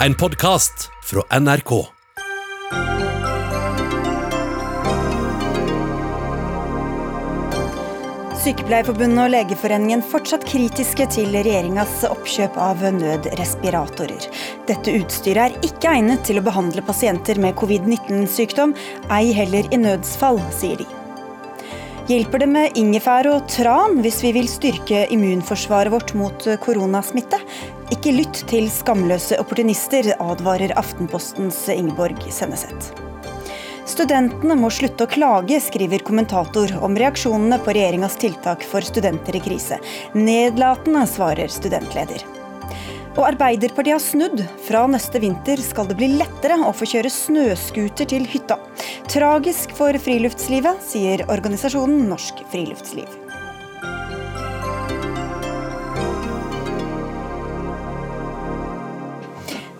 En podkast fra NRK. Sykepleierforbundet og Legeforeningen fortsatt kritiske til regjeringas oppkjøp av nødrespiratorer. Dette utstyret er ikke egnet til å behandle pasienter med covid-19-sykdom, ei heller i nødsfall, sier de. Hjelper det med ingefær og tran hvis vi vil styrke immunforsvaret vårt mot koronasmitte? Ikke lytt til skamløse opportunister, advarer Aftenpostens Ingeborg Senneset. Studentene må slutte å klage, skriver kommentator om reaksjonene på regjeringas tiltak for studenter i krise. Nedlatende, svarer studentleder. Og Arbeiderpartiet har snudd. Fra neste vinter skal det bli lettere å få kjøre snøscooter til hytta. Tragisk for friluftslivet, sier organisasjonen Norsk Friluftsliv.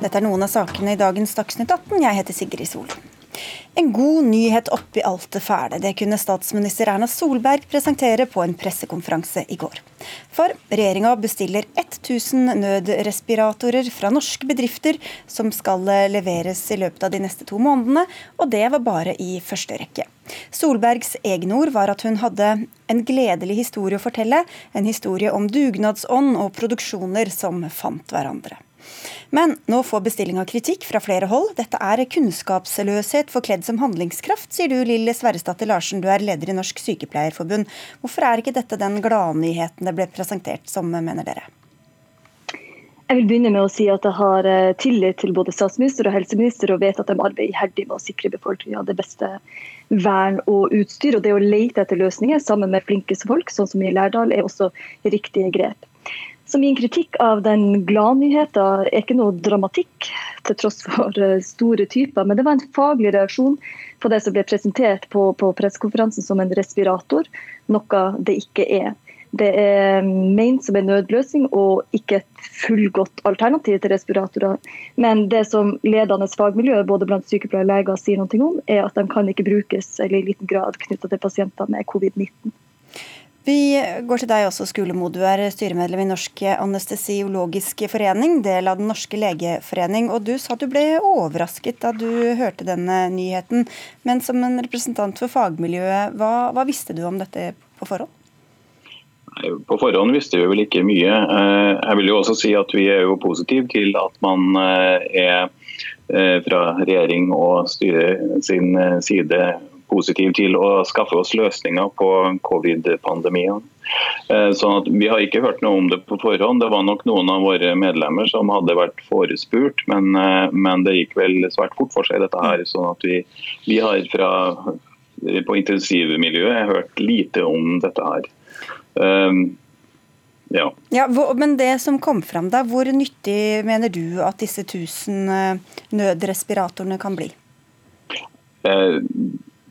Dette er noen av sakene i dagens Dagsnytt 18. Jeg heter Sigrid Sol. En god nyhet oppi alt det fæle. Det kunne statsminister Erna Solberg presentere på en pressekonferanse i går. For regjeringa bestiller 1000 nødrespiratorer fra norske bedrifter som skal leveres i løpet av de neste to månedene, og det var bare i første rekke. Solbergs egne ord var at hun hadde en gledelig historie å fortelle, en historie om dugnadsånd og produksjoner som fant hverandre. Men nå får bestillinga kritikk fra flere hold. Dette er kunnskapsløshet forkledd som handlingskraft, sier du Lille Sverresdatter Larsen, du er leder i Norsk Sykepleierforbund. Hvorfor er ikke dette den gladnyheten det ble presentert som, mener dere? Jeg vil begynne med å si at jeg har eh, tillit til både statsminister og helseminister og vet at de arbeider iherdig med å sikre befolkninga det beste vern og utstyr. Og det å lete etter løsninger sammen med flinke folk, sånn som i Lærdal, er også riktige grep. Så min kritikk av den gladnyheten er ikke noe dramatikk, til tross for eh, store typer. Men det var en faglig reaksjon på det som ble presentert på, på pressekonferansen som en respirator, noe det ikke er. Det er ment som en nødløsning og ikke et fullgodt alternativ til respiratorer. Men det som ledende fagmiljø både blant sykepleiere og leger sier noe om, er at de kan ikke brukes eller i liten grad knytta til pasienter med covid-19. Vi går til deg også, Skulemo. Du er styremedlem i Norsk anestesiologisk forening, del av Den norske legeforening. Og du sa du ble overrasket da du hørte denne nyheten. Men som en representant for fagmiljøet, hva, hva visste du om dette på forhånd? På forhånd visste vi vel ikke mye. Eh, jeg vil jo også si at Vi er jo positive til at man eh, er eh, fra regjering og styre sin side positiv til å skaffe oss løsninger på covid-pandemien. Eh, sånn at Vi har ikke hørt noe om det på forhånd. Det var nok noen av våre medlemmer som hadde vært forespurt, men, eh, men det gikk vel svært fort for seg, dette her. sånn at vi, vi har fra, på intensivmiljøet hørt lite om dette her. Um, ja. ja. Men det som kom fram da, hvor nyttig mener du at disse 1000 nødrespiratorene kan bli?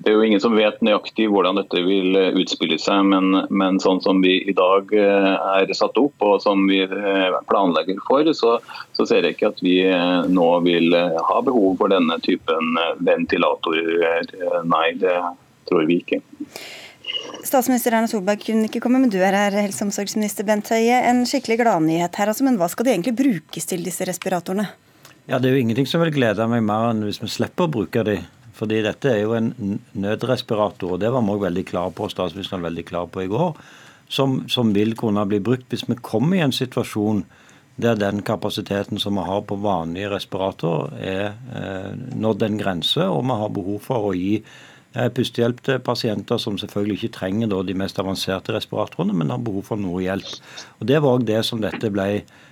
Det er jo ingen som vet nøyaktig hvordan dette vil eh, utspille seg, men, men, sånn som vi i dag eh, er satt opp og som vi eh, planlegger for, så, så ser jeg ikke at vi nå vil ha behov for denne typen ventilatorer. Nei, det tror vi ikke. Statsminister Erna Solberg kunne ikke komme, men du er her, helse- og omsorgsminister Bent Høie. En skikkelig gladnyhet her, altså, men hva skal de egentlig brukes til, disse respiratorene? Ja, Det er jo ingenting som vil glede meg mer enn hvis vi slipper å bruke de. Fordi dette er jo en nødrespirator, og det var vi òg veldig klar på, statsministeren veldig klar på i går, som, som, vil kunne bli brukt hvis vi kommer i en situasjon der den kapasiteten som vi har på vanlige respiratorer, er eh, nådd en grense, og vi har behov for å gi eh, pustehjelp til pasienter som selvfølgelig ikke trenger da, de mest avanserte respiratorene, men har behov for noe hjelp. Og Det var òg det som dette ble Eh,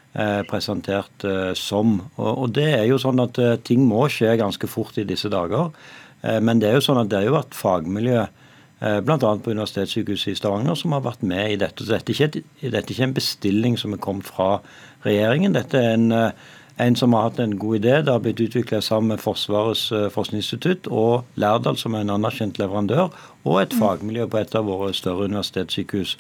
presentert eh, som. Og, det er jo sånn at eh, ting må skje ganske fort i disse dager. Men det er jo sånn at det har vært fagmiljø bl.a. på Universitetssykehuset i Stavanger som har vært med i dette. Så dette er ikke, dette er ikke en bestilling som er kommet fra regjeringen. Dette er en, en som har hatt en god idé. Det har blitt utvikla sammen med Forsvarets forskningsinstitutt og Lærdal, som er en anerkjent leverandør, og et fagmiljø på et av våre større universitetssykehus.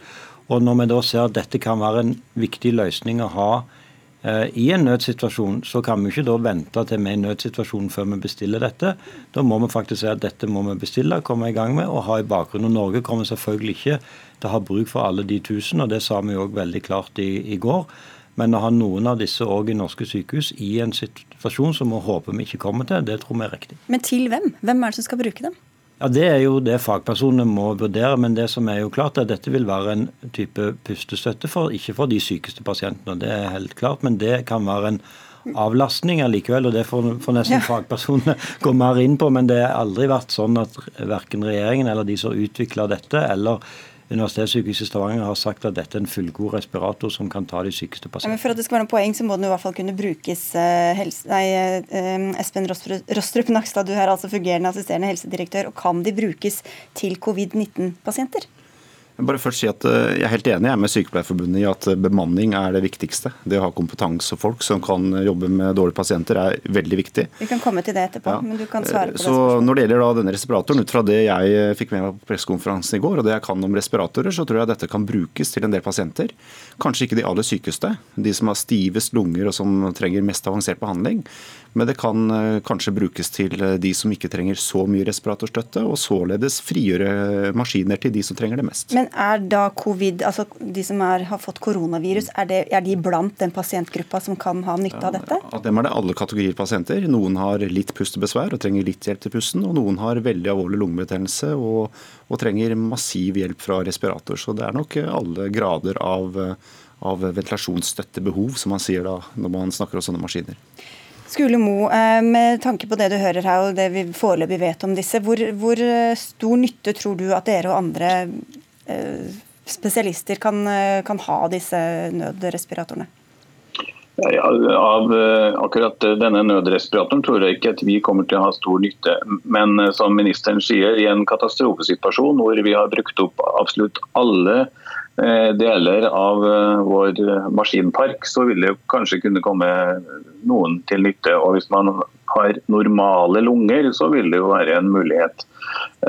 Og når vi da ser at dette kan være en viktig løsning å ha Eh, I en nødsituasjon så kan vi ikke da vente til vi er i nødsituasjonen før vi bestiller dette. Da må vi faktisk si at dette må vi bestille, komme i gang med og ha i bakgrunnen. Norge kommer selvfølgelig ikke til å ha bruk for alle de tusen, og det sa vi òg veldig klart i, i går. Men å ha noen av disse òg i norske sykehus i en situasjon som vi håper vi ikke kommer til, det tror vi er riktig. Men til hvem? Hvem er det som skal bruke dem? Ja, Det er jo det fagpersonene må vurdere, men det som er jo klart er at dette vil være en type pustestøtte, for, ikke for de sykeste pasientene. Det er helt klart, men det kan være en avlastning allikevel, og det får, får nesten ja. fagpersonene gå mer inn på. Men det har aldri vært sånn at verken regjeringen eller de som utvikler dette, eller Universitetssykehuset Stavanger har sagt at dette er en fullgod respirator som kan ta de sykeste pasientene. Ja, for at det skal være noe poeng, så må den i hvert fall kunne brukes eh, helse, nei, eh, Espen Rostrup Nakstad, du er altså fungerende assisterende helsedirektør. og Kan de brukes til covid-19-pasienter? Jeg bare først si at eh, jeg er helt enig med Sykepleierforbundet i at bemanning er det viktigste. Det å ha kompetanse og folk som kan jobbe med dårlige pasienter er veldig viktig. Vi kan komme til det etterpå, ja. men du kan svare på Så det Når det gjelder da denne respiratoren, ut fra det jeg eh, fikk med meg på pressekonferansen i går, og det jeg kan om respiratorer, så tror jeg dette kan brukes til en del pasienter. Kanskje ikke de aller sykeste, de som har stivest lunger og som trenger mest avansert behandling. Men det kan eh, kanskje brukes til eh, de som ikke trenger så mye respiratorstøtte, og således frigjøre maskiner til de som trenger det mest. Men er da covid, altså de som er, har fått koronavirus, er, det, er, de blant den pasientgruppa som kan ha nytte av dette? Av dem er det alle kategorier pasienter. Noen har litt pustebesvær og trenger litt hjelp til pusten, og noen har veldig alvorlig lungebetennelse og, og trenger massiv hjelp fra respirator. Så det er nok alle grader av, av ventilasjonsstøttebehov, som man sier da når man snakker om sånne maskiner. Skule Mo, eh, med tanke på det du hører her og det vi foreløpig vet om disse, hvor, hvor, eh, stor nytte tror du at dere og andre eh, spesialister kan, kan ha disse nødrespiratorene? Ja, av akkurat denne nødrespiratoren tror jeg ikke at vi kommer til å ha stor nytte. Men som ministeren sier, i en katastrofesituasjon hvor vi har brukt opp absolutt alle deler av eh, vår maskinpark, så vil det kanskje kunne komme noen til nytte. Og hvis man har normale lunger, så vil det jo være en mulighet.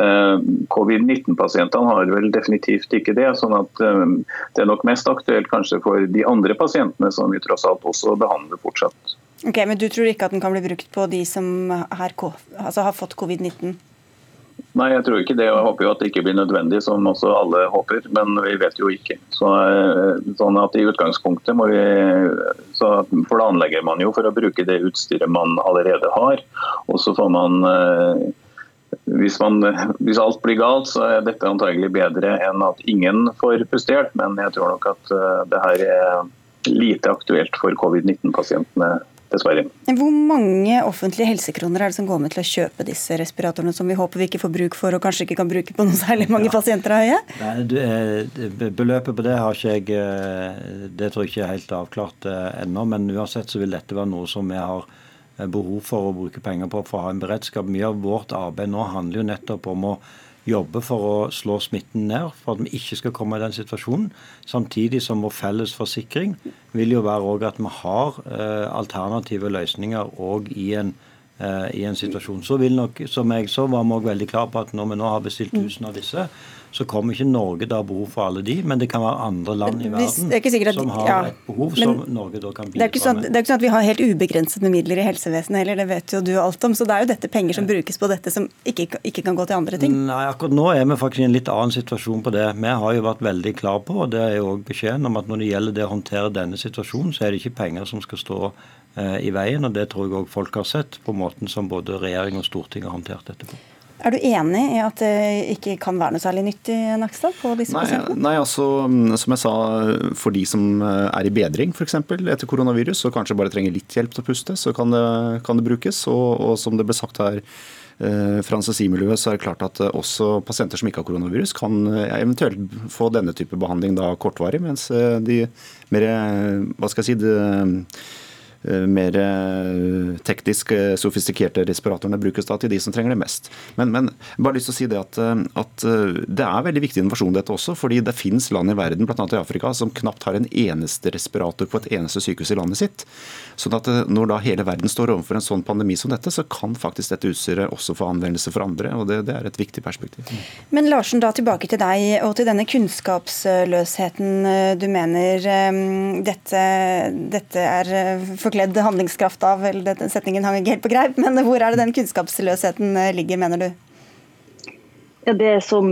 Eh, Covid-19-pasientene har vel definitivt ikke det. sånn at det er nok mest aktuelt kanskje for de andre pasientene som vi tross alt også behandler fortsatt. Ok, Men du tror ikke at den kan bli brukt på de som har, altså har fått covid-19? Nei, jeg tror ikke det. Jeg håper jo at det ikke blir nødvendig, som også alle håper. Men vi vet jo ikke. Så, eh, sånn at I utgangspunktet må vi, så planlegger man jo for å bruke det utstyret man allerede har. Og så får man eh, hvis, man, hvis, alt blir galt, så er dette antagelig bedre enn at ingen får prestert. Men jeg tror nok at eh, det her er lite aktuelt for covid-19-pasientene dessverre. Hvor mange offentlige helsekroner er det som går med til å kjøpe disse respiratorene, som vi håper vi ikke får bruk for, og kanskje ikke kan bruke på noe særlig mange ja. pasienter av? Nei, eh, Beløpet på det har ikke jeg eh, Det tror jeg ikke er helt avklart eh, ennå, men uansett så vil dette være noe som vi har behov for å bruke penger på for å ha en beredskap. Mye av vårt arbeid nå handler jo nettopp om å jobbe for å slå smitten ned, for at vi ikke skal komme i den situasjonen. Samtidig som vår felles forsikring vil jo være at vi har eh, alternative løsninger òg i eh, i en situasjon. Så vil nok, som jeg så, var vi òg veldig klar på at når vi nå har bestilt 1000 av disse, så kommer ikke Norge da behov for alle de, men det kan være andre land i verden at, som har ja, et behov som Norge da kan bidra sånn, med. Det er ikke sånn at vi har helt ubegrenset med midler i helsevesenet heller, det vet jo du alt om. Så det er jo dette penger som brukes på dette som ikke, ikke kan gå til andre ting. Nei, akkurat nå er vi faktisk i en litt annen situasjon på det. Vi har jo vært veldig klar på, og det er jo òg beskjeden om at når det gjelder det å håndtere denne situasjonen, så er det ikke penger som skal stå eh, i veien. og Det tror jeg òg folk har sett på måten som både regjering og storting har håndtert dette på. Er du enig i at det ikke kan være noe særlig nyttig Nakstad, på disse nei, pasientene? Nei, altså, mm, som jeg sa, for de som eh, er i bedring f.eks. etter koronavirus, og kanskje bare trenger litt hjelp til å puste, så kan det, kan det brukes. Og, og, som det ble sagt her eh, fra anestesimiljøet, så er det klart at eh, også pasienter som ikke har koronavirus, kan eventuelt få denne type behandling da kortvarig, mens de mer hva skal jeg si, det, mer eh, teknisk eh, sofistikerte respiratorene brukes da til de som trenger det mest. Men, men bare lyst til å si det at, at, det er veldig viktig innovasjon dette også, fordi det finnes land i verden, bl.a. i Afrika, som knapt har en eneste respirator på et eneste sykehus i landet sitt. Sånn at når da hele verden står overfor en sånn pandemi som dette, så kan faktisk dette utstyret også få anvendelse for andre. og det, det er et viktig perspektiv. Men Larsen, da tilbake til deg og til denne kunnskapsløsheten du mener dette, dette er for forkledd handlingskraft av. den Setningen hang ikke helt på greip, men hvor er det den kunnskapsløsheten eh, ligger, mener du? Ja, Det som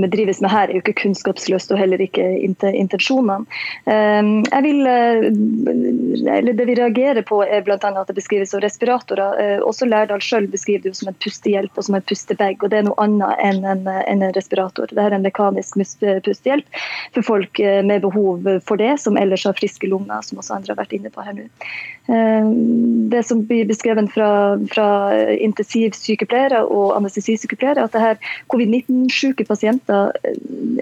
vi drives med her, er jo ikke kunnskapsløst og heller ikke intensjonene. Um, jeg vil, uh, eller Det vi reagerer på, er bl.a. at det beskrives som respiratorer. Uh, også Lærdal sjøl beskriver det jo som en pustehjelp og som en pustebag. og Det er noe annet enn en, en, en respirator. Det er en mekanisk pustehjelp for folk med behov for det, som ellers har friske lunger, som også andre har vært inne på her nå. Det som blir beskrevet fra, fra intensivsykepleiere og anestesisykepleiere, at det her covid 19-syke pasienter eh,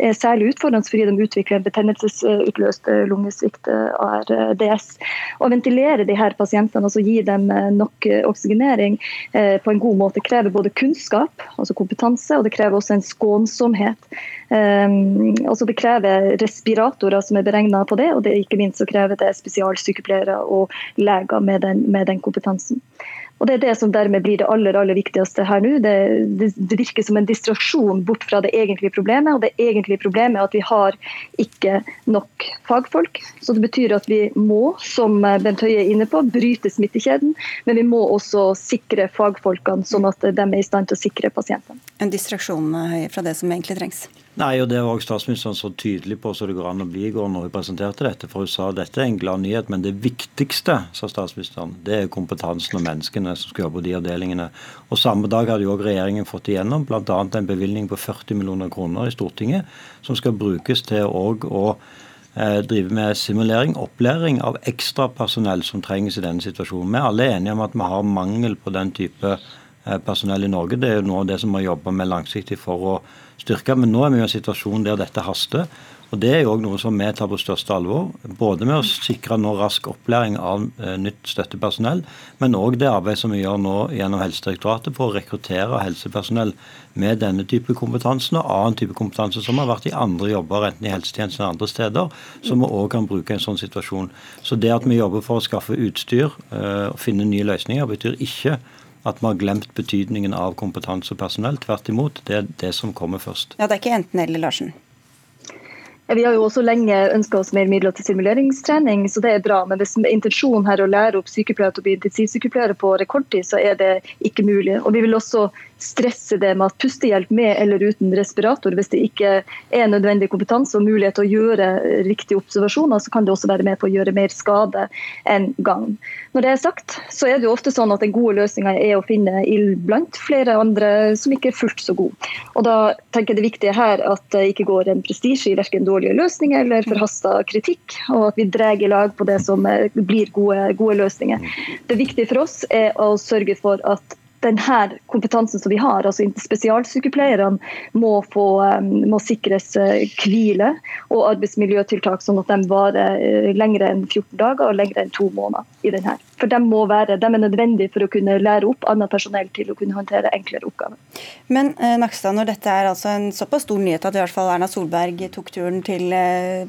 er særlig utfordrende fordi de utvikler betennelsesutløst eh, lungesvikt, eh, ARDS. Å ventilere de her pasientene, og gi dem nok oksygenering på en god måte, krever både kunnskap, altså kompetanse, og det krever også en skånsomhet. Altså det krever respiratorer som er beregna på det, og det, ikke minst så krever det spesialsykepleiere og leger med den, med den kompetansen. Og Det er det som dermed blir det aller aller viktigste her nå. Det, det, det, virker som en distraksjon bort fra det egentlige problemet. Og det egentlige problemet er at vi har ikke nok fagfolk. Så det betyr at vi må, som Bent Høie er inne på, bryte smittekjeden. Men vi må også sikre fagfolkene, sånn at de er i stand til å sikre pasientene. En distraksjon fra det som egentlig trengs? Nei, og Det var også statsministeren så tydelig på så det går an å bli i går når hun presenterte dette. For hun sa dette er en glad nyhet, men det viktigste sa statsministeren, det er kompetansen og menneskene som skal jobbe på de avdelingene. Og Samme dag hadde jo også regjeringen fått igjennom bl.a. en bevilgning på 40 millioner kroner i Stortinget, som skal brukes til å eh, drive med simulering, opplæring av ekstra personell som trenges i denne situasjonen. Vi er alle enige om at vi har mangel på den type eh, personell i Norge. Det er jo noe av det som vi jobba med langsiktig for å styrke. Men nå er vi i en situasjon der dette haster. Og Det er jo også noe som vi tar på største alvor. Både med å sikre nå rask opplæring av eh, nytt støttepersonell, men òg det arbeidet som vi gjør nå gjennom Helsedirektoratet for å rekruttere helsepersonell med denne type kompetanse og annen type kompetanse som har vært i andre jobber, enten i helsetjenesten eller andre steder, som vi òg kan bruke i en sånn situasjon. Så det at vi jobber for å skaffe utstyr eh, og finne nye løsninger, betyr ikke at vi har glemt betydningen av kompetanse og personell. Tvert imot, det er det som kommer først. Ja, Det er ikke enten-eller, Larsen? Vi har jo også lenge ønska oss mer midler til simuleringstrening, så det er bra. Men hvis intensjonen her er å lære opp sykepleiere til å bli intensivsykepleiere på rekordtid, så er det ikke mulig. Og Vi vil også stresse det med at pustehjelp med eller uten respirator, hvis det ikke er nødvendig kompetanse og mulighet til å gjøre riktige observasjoner, så kan det også være med på å gjøre mer skade enn gagn. Når det er sagt, så er det jo ofte sånn at den gode løsninga er å finne blant flere andre som ikke er fullt så gode. Og da tenker jeg det viktige her at det ikke går en prestisje i verken dårlige løsninger eller forhasta kritikk, og at vi drar i lag på det som blir gode, gode løsninger. Det viktige for oss er å sørge for at denne kompetansen som vi har, altså spesialsykepleierne, må, må sikres uh, hvile og arbeidsmiljøtiltak, sånn at de varer uh, lengre enn 14 dager og lengre enn to måneder. i denne. For de, må være, de er nødvendige for å kunne lære opp annet personell til å kunne håndtere enklere oppgaver. Men uh, Nakstad, når dette er altså en såpass stor nyhet at i hvert fall Erna Solberg tok turen til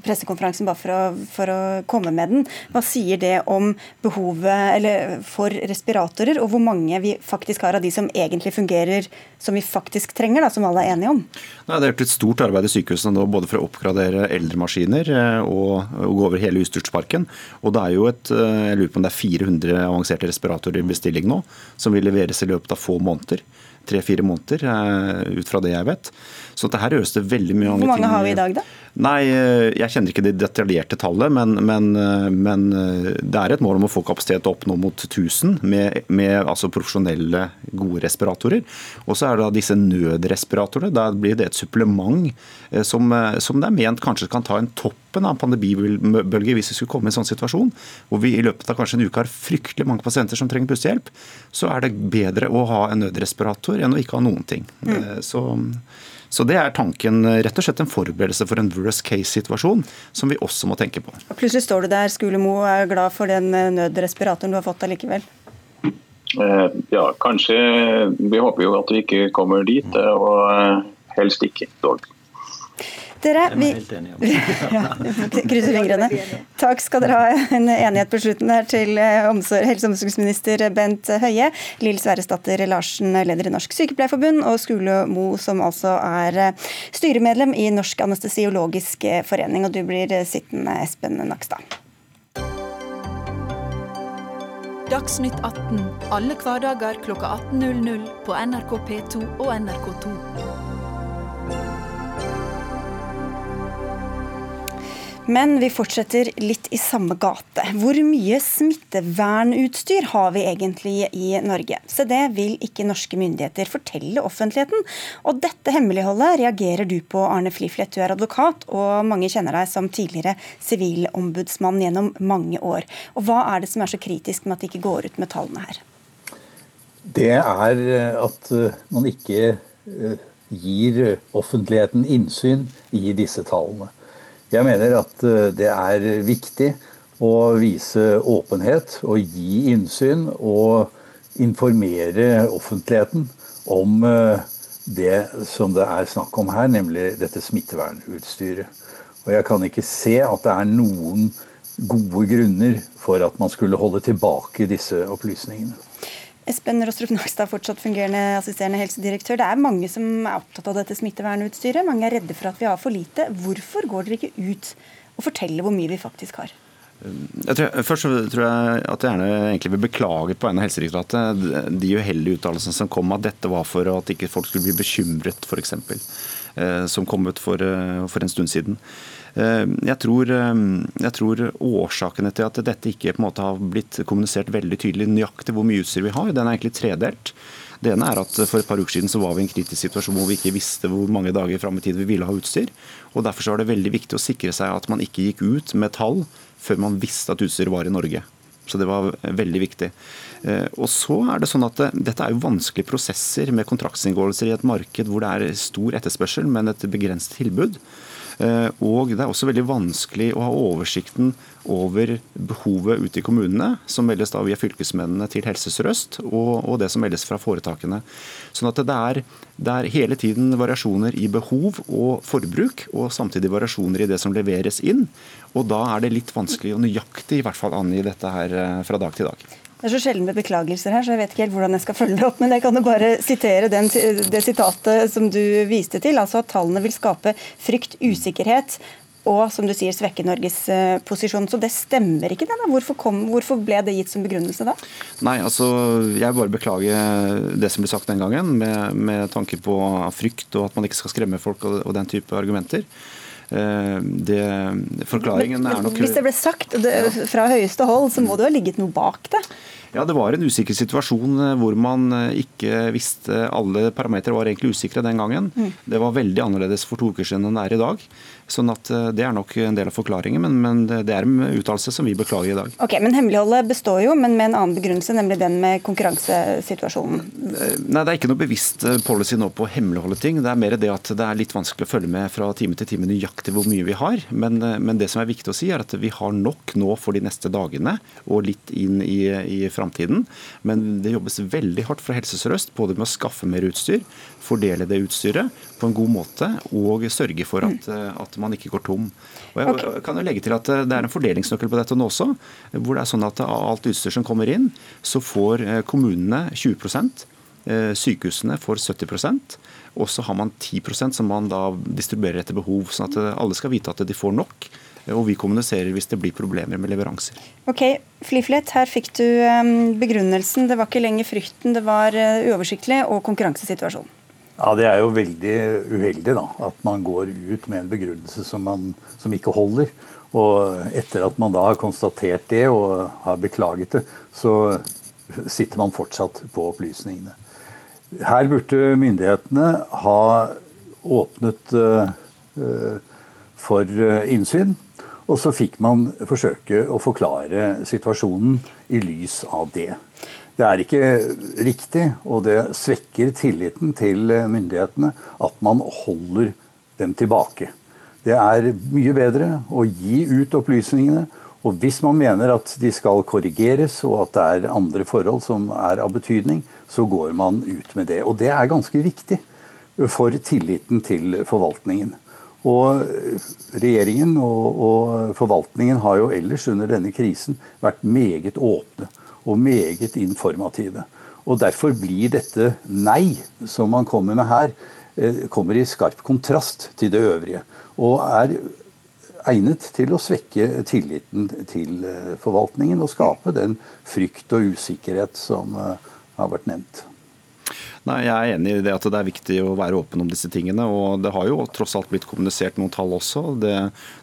pressekonferansen bare for å, for å komme med den, hva sier det om behovet for respiratorer, og hvor mange vi faktisk har av de som egentlig fungerer som vi faktisk trenger, da, som alle er enige om? Nei, det er gjort et stort arbeid i sykehusene nå, både for å oppgradere eldre maskiner eh, og, og gå over hele utstyrsparken. Og det er jo et, eh, jeg lurer på om det er 400 avanserte respiratorer i bestilling nå, som vil leveres i løpet av få måneder. Tre-fire måneder, eh, ut fra det jeg vet. Så det her gjøres det veldig mye Hvor mange ting. har vi i dag, da? Nei, eh, jeg kjenner ikke det detaljerte tallet, men, men, eh, men, eh, det er et mål om å få kapasitet opp nå mot 1000 med, med altså profesjonelle, gode respiratorer. Og så er det da disse nødrespiratorene. Da blir det et supplement som, som det er ment kanskje kan ta en toppen av en pandemibølge hvis vi skulle komme i en sånn situasjon, hvor vi i løpet av kanskje en uke har fryktelig mange pasienter som trenger pustehjelp, så er det bedre å ha en nødrespirator enn å ikke ha noen ting. Mm. Så så det er tanken, rett og slett en forberedelse for en worst case-situasjon, som vi også må tenke på. Og plutselig står du der, Skulemo, er glad for den eh, nødrespiratoren du har fått allikevel? Eh, ja, kanskje. Vi håper jo at vi ikke kommer dit, og eh, helst ikke dog. Dere, vi, ja, krysser fingrene. Takk skal dere ha. En enighet på slutten her til eh, omsorg, helse- og omsorgsminister Bent Høie. Lill Sverresdatter Larsen, leder i Norsk Sykepleierforbund, og Skule Mo, som altså er eh, styremedlem i Norsk anestesiologisk forening. Og du blir eh, sittende, Espen Nakstad. Dagsnytt 18 alle hverdager klokka 18.00 på NRK P2 og NRK2. Men vi fortsetter litt i samme gate. Hvor mye smittevernutstyr har vi egentlig i Norge? Så det vil ikke norske myndigheter fortelle offentligheten. Og dette hemmeligholdet reagerer du på, Arne Fliflet. Du er advokat, og mange kjenner deg som tidligere sivilombudsmann gjennom mange år. Og Hva er det som er så kritisk med at de ikke går ut med tallene her? Det er eh, at eh, man ikke eh, gir offentligheten innsyn i disse tallene. Jeg mener at eh, det er viktig å vise åpenhet og gi innsyn og informere offentligheten om eh, det som det er snakk om her, nemlig dette smittevernutstyret. Og jeg kan ikke se at det er noen gode grunner for at man skulle holde tilbake disse opplysningene. Espen Rostrup Nakstad, fortsatt fungerende assisterende helsedirektør. Det er mange som er opptatt av dette smittevernutstyret. Mange er redde for at vi har for lite. Hvorfor går dere ikke ut og forteller hvor mye vi faktisk har? Tror, først tror jeg at jeg gjerne vil beklage på vegne av Helsedirektoratet de uheldige uttalelsene som kom at dette var for at ikke folk skulle bli bekymret, f.eks. Eh, som kom ut for, eh, for en stund siden. Eh, jeg tror, eh, jeg tror, årsakene til at dette ikke på en måte har blitt kommunisert veldig tydelig nøyaktig hvor mye utstyr vi har, den er egentlig tredelt. Det ene er at For et par uker siden så var vi i en kritisk situasjon hvor vi ikke visste hvor mange dager fram i tid vi ville ha utstyr. og Derfor så var det veldig viktig å sikre seg at man ikke gikk ut med tall før man visste at utstyret var i Norge. Så det var veldig viktig. Eh, og så er det sånn at Dette er jo vanskelige prosesser med kontraktsinngåelser i et marked hvor det er stor etterspørsel, men et begrenset tilbud. Eh, og det er også veldig vanskelig å ha oversikten over behovet ute i kommunene, som meldes da via fylkesmennene til Helse Sør-Øst, og, og, det som meldes fra foretakene. Sånn at det er, det er, hele tiden variasjoner i behov og forbruk, og samtidig variasjoner i det som leveres inn. Og da er det litt vanskelig å nøyaktig i hvert fall angi dette her eh, fra dag til dag. Det er så sjelden med beklagelser her, så jeg vet ikke helt hvordan jeg skal følge det opp. Men jeg kan jo bare sitere den, det sitatet som du viste til. Altså at tallene vil skape frykt, usikkerhet og som du sier, svekke Norges eh, posisjon. Så det stemmer ikke, det? da? Hvorfor, kom, hvorfor, ble det gitt som begrunnelse da? Nei, altså, Jeg bare beklager det som ble sagt den gangen, med, med tanke på frykt og at man ikke skal skremme folk og, og den type argumenter. Eh, det, forklaringen er nok Hvis det ble sagt fra høyeste hold, så må det jo ha ligget noe bak det? Ja, Det var en usikker situasjon eh, hvor man eh, ikke visste Alle parametere var egentlig usikre den gangen. Mm. Det var veldig annerledes for to uker siden enn det er i dag. Sånn at eh, Det er nok en del av forklaringen, men, men det er en uttalelse som vi beklager i dag. Ok, men Hemmeligholdet består jo, men med en annen begrunnelse, nemlig den med konkurransesituasjonen? Nei, Det er ikke noe bevisst policy nå på å hemmeligholde ting. Det er mer det at det er litt vanskelig å følge med fra time til time nøyaktig hvor mye vi har. Men, men, det som er viktig å si, er at vi har nok nå for de neste dagene og litt inn i, i framtiden. Men det jobbes veldig hardt fra Helse Sør-Øst både med å skaffe mer utstyr, fordele det utstyret på en god måte og sørge for at, at man ikke går tom. Og jeg okay. kan jo legge til at Det er en fordelingsnøkkel på dette nå også. hvor det er sånn at Av alt utstyr som kommer inn, så får eh, kommunene 20 eh, Sykehusene får 70% og så har man 10% som man da distribuerer etter behov. sånn at alle skal vite at de får nok og vi kommuniserer hvis det blir problemer med leveranser. Ok, Fliflet, her fikk du um, begrunnelsen. Det var ikke lenger frykten, det var uoversiktlig og konkurransesituasjon. Ja, Det er jo veldig uheldig da, at man går ut med en begrunnelse som, man, som ikke holder. Og etter at man da har konstatert det og har beklaget det, så sitter man fortsatt på opplysningene. Her burde myndighetene ha åpnet uh, for innsyn. Og så fikk man forsøke å forklare situasjonen i lys av det. Det er ikke riktig, og det svekker tilliten til myndighetene at man holder dem tilbake. Det er mye bedre å gi ut opplysningene. Og hvis man mener at de skal korrigeres, og at det er andre forhold som er av betydning, så går man ut med det. Og det er ganske viktig for tilliten til forvaltningen. Og regjeringen og, og, forvaltningen har jo ellers under denne krisen vært meget åpne og meget informative. Og Derfor blir dette nei som man kommer med her, eh, kommer i skarp kontrast til det øvrige. Og er egnet til å svekke tilliten til eh, forvaltningen og skape den frykt og usikkerhet som eh, har vært nevnt. Nei, Jeg er enig i det at det er viktig å være åpen om disse tingene. og Det har jo tross alt blitt kommunisert noen tall også. Det,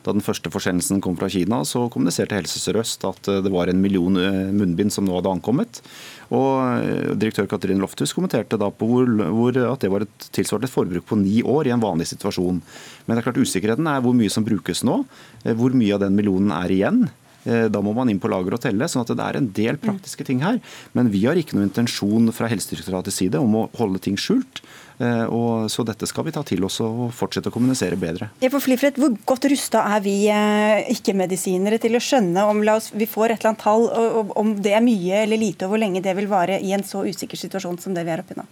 da den første forsendelsen kom fra Kina, så kommuniserte Helse Sør-Øst at det var en million munnbind som nå hadde ankommet. Og Direktør Katrin Lofthus kommenterte da på hvor, hvor at det var et tilsvarende forbruk på ni år i en vanlig situasjon. Men det er klart usikkerheten er hvor mye som brukes nå. Hvor mye av den millionen er igjen. Eh, da må man inn på lager og telle. sånn at det er en del praktiske ting her. Men vi har ikke noen intensjon fra Helsedirektoratets side om å holde ting skjult. Eh, og så dette skal vi ta til oss og fortsette å kommunisere bedre. Ja, for Flifred, Hvor godt rusta er vi eh, ikke-medisinere til å skjønne om oss, vi får et eller annet tall, om det er mye eller lite, og hvor lenge det vil vare i en så usikker situasjon som det vi er oppe i nå?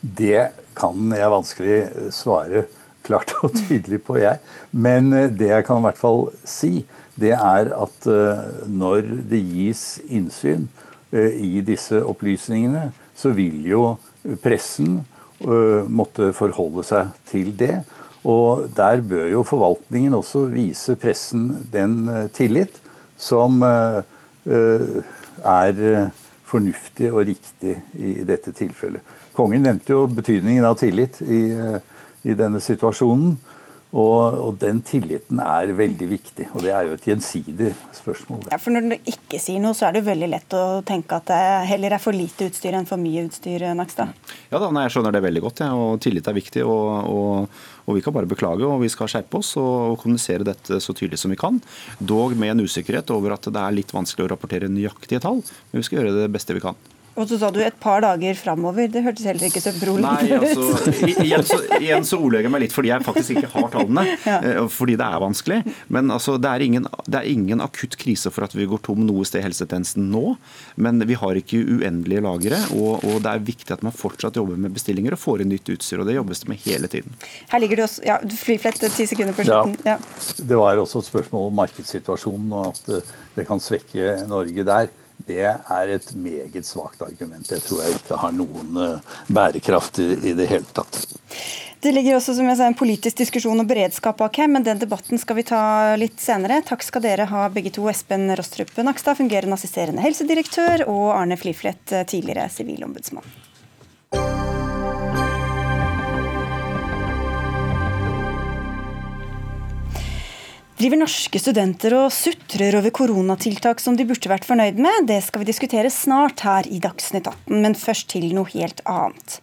Det kan jeg vanskelig svare klart og tydelig på, jeg. Men det jeg kan i hvert fall si, det er at eh, når det gis innsyn eh, i disse opplysningene, så vil jo pressen eh, måtte forholde seg til det. Og der bør jo forvaltningen også vise pressen den tillit som er fornuftig og riktig i dette tilfellet. Kongen nevnte jo betydningen av tillit i, i denne situasjonen. Og, og, den tilliten er veldig viktig, og det er jo et gjensidig spørsmål. Ja, for Når du ikke sier noe, så er det veldig lett å tenke at det heller er for lite utstyr enn for mye utstyr, Nakstad? Ja da, nei, jeg skjønner det veldig godt, ja, og tillit er viktig. Og, og, og, vi kan bare beklage, og vi skal skjerpe oss og, kommunisere dette så tydelig som vi kan. Dog med en usikkerhet over at det er litt vanskelig å rapportere nøyaktige tall, men vi skal gjøre det beste vi kan. Og så sa du et par dager framover. Det hørtes heller ikke så beroligende ut. Nei, altså, igjen, så, igjen så ordlegger jeg meg litt fordi jeg faktisk ikke har tallene. ja. Eh, fordi det er vanskelig. Men altså, det, er ingen, det, er ingen, akutt krise for at vi går tom noe sted i helsetjenesten nå. Men vi har ikke uendelige lagre. Og, og, det er viktig at man fortsatt jobber med bestillinger og får inn nytt utstyr. Og det jobbes det med hele tiden. Her ligger det også ja, Flyflett, ti sekunder på slutten. Ja. Det var også et spørsmål om markedssituasjonen og at det kan svekke Norge der det er et meget svakt argument. Det tror jeg ikke har noen eh, bærekraft i, det hele tatt. Det ligger også som jeg sa, en politisk diskusjon og beredskap bak her, men den debatten skal vi ta litt senere. Takk skal dere ha begge to. Espen Rostrup Nakstad, fungerende assisterende helsedirektør, og Arne Fliflet, tidligere sivilombudsmann. Driver norske studenter og sutrer over koronatiltak som de burde vært fornøyd med? Det skal vi diskutere snart her i Dagsnytt 18, men først til noe helt annet.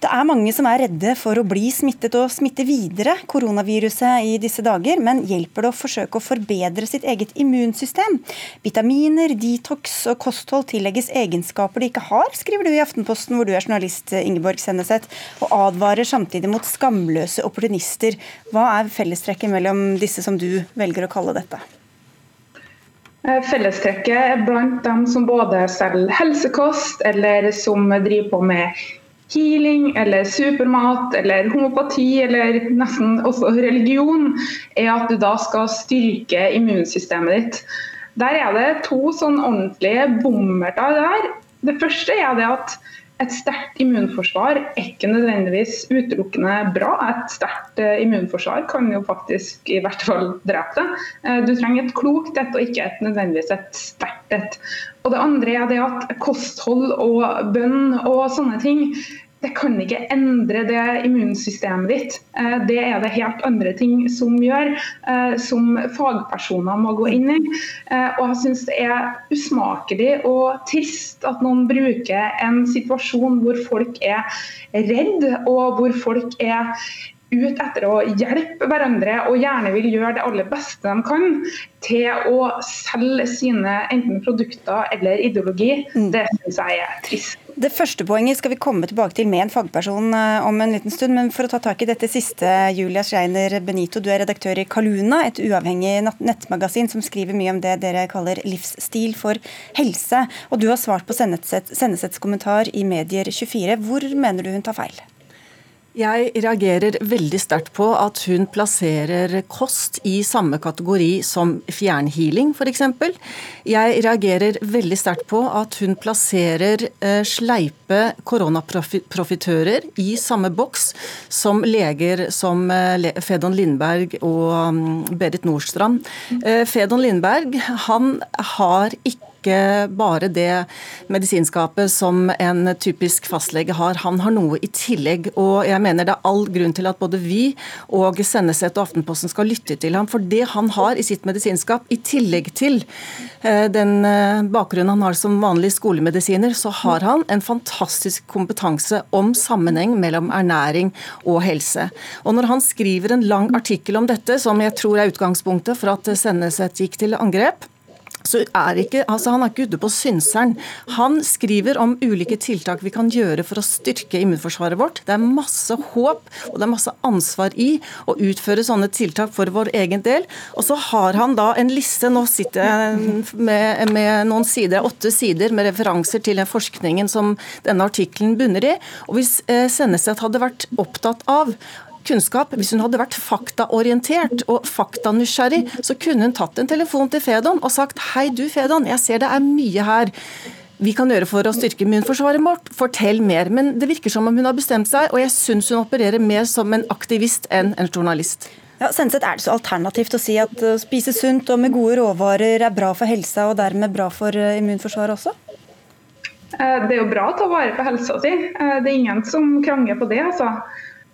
Det er mange som er redde for å bli smittet og smitte videre koronaviruset i disse dager, men hjelper det å forsøke å forbedre sitt eget immunsystem? Vitaminer, detox og kosthold tillegges egenskaper de ikke har, skriver du i Aftenposten, hvor du er journalist, Ingeborg Senneset, og advarer samtidig mot skamløse opportunister. Hva er fellestrekket mellom disse som du velger å kalle dette? Eh, fellestrekket blant dem som både selger helsekost, eller som driver på med healing eller supermat eller homopati eller nesten også religion, er at du da skal styrke immunsystemet ditt. Der er det to sånn ordentlige bommerter der. Det første er det at et sterkt immunforsvar er ikke nødvendigvis utelukkende bra. Et sterkt eh, immunforsvar kan jo faktisk i hvert fall drepe deg. Eh, du trenger et klokt et, og ikke et nødvendigvis et sterkt et. Og det andre er det at kosthold og bønn og sånne ting det kan ikke endre det immunsystemet ditt. Eh, det er det helt andre ting som gjør, eh, som fagpersoner må gå inn i. Eh, og jeg syns det er usmakelig og trist at noen bruker en situasjon hvor folk er redd, og hvor folk er ut etter å hjelpe hverandre og gjerne vil gjøre det aller beste de kan, til å selge sine enten produkter eller ideologi. Mm. Det syns jeg er trist. Det første poenget skal vi komme tilbake til med en fagperson eh, om en liten stund. Men for å ta tak i dette siste, Julia Schreiner Benito, du er redaktør i Kaluna, et uavhengig nettmagasin som skriver mye om det dere kaller livsstil for helse. Og du har svart på Sennesets kommentar i Medier24. Hvor mener du hun tar feil? Jeg reagerer veldig sterkt på at hun plasserer kost i samme kategori som fjernhealing f.eks. Jeg reagerer veldig sterkt på at hun plasserer eh, sleipe koronaprofitører i samme boks som leger som eh, Fedon Lindberg og mm, Berit Nordstrand. Eh, Fedon Lindberg han har ikke ikke bare det medisinskapet som en typisk fastlege har. Han har noe i tillegg. Og jeg mener det er all grunn til at både vi og Senneset og Aftenposten skal lytte til ham. For det han har i sitt medisinskap, i tillegg til eh, den eh, bakgrunnen han har som vanlig skolemedisiner, så har han en fantastisk kompetanse om sammenheng mellom ernæring og helse. Og når han skriver en lang artikkel om dette, som jeg tror er utgangspunktet for at Senneset gikk til angrep, så er ikke, altså Han er ikke ute på synseren. Han skriver om ulike tiltak vi kan gjøre for å styrke immunforsvaret vårt. Det er masse håp og det er masse ansvar i å utføre sånne tiltak for vår egen del. Og så har han da en liste, nå sitter jeg med, med noen sider, åtte sider med referanser til den forskningen som denne artikkelen bunner i. Og Hvis eh, Senneset hadde vært opptatt av kunnskap. Hvis hun hadde vært faktaorientert og faktanysgjerrig, så kunne hun tatt en telefon til Fedon og sagt hei du Fedon, jeg ser det er mye her vi kan gjøre for å styrke immunforsvaret vårt. Fortell mer. Men det virker som om hun har bestemt seg, og jeg syns hun opererer mer som en aktivist enn en journalist. Ja, Sensett, Er det så alternativt å si at å spise sunt og med gode råvarer er bra for helsa og dermed bra for eh, immunforsvaret også? Eh, det er jo bra å ta vare på helsa si. Eh, det er ingen som krangler på det. altså.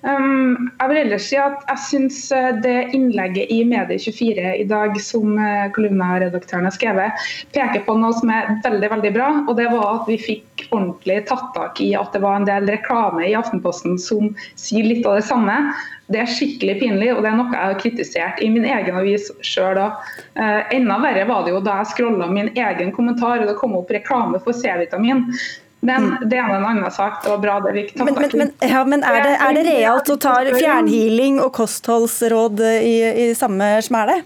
Um, jeg vil ellers si at jeg syns eh, det innlegget i Medie24 i dag som kolumnaredaktøren kolumna-redaktøren har skrevet, peker på noe som er veldig veldig bra. og Det var at vi fikk ordentlig tatt tak i at det var en del reklame i Aftenposten som sier litt av det samme. Det er skikkelig pinlig, og det er noe jeg har kritisert i min egen avis sjøl òg. Uh, enda verre var det jo da jeg scrolla min egen kommentar og det kom opp reklame for C-vitamin. Men mm. det er en annen sak. Det var bra det vi men, men, men, ja, men er, det, er det realt å ta fjernhealing og kostholdsråd i, i samme smæle?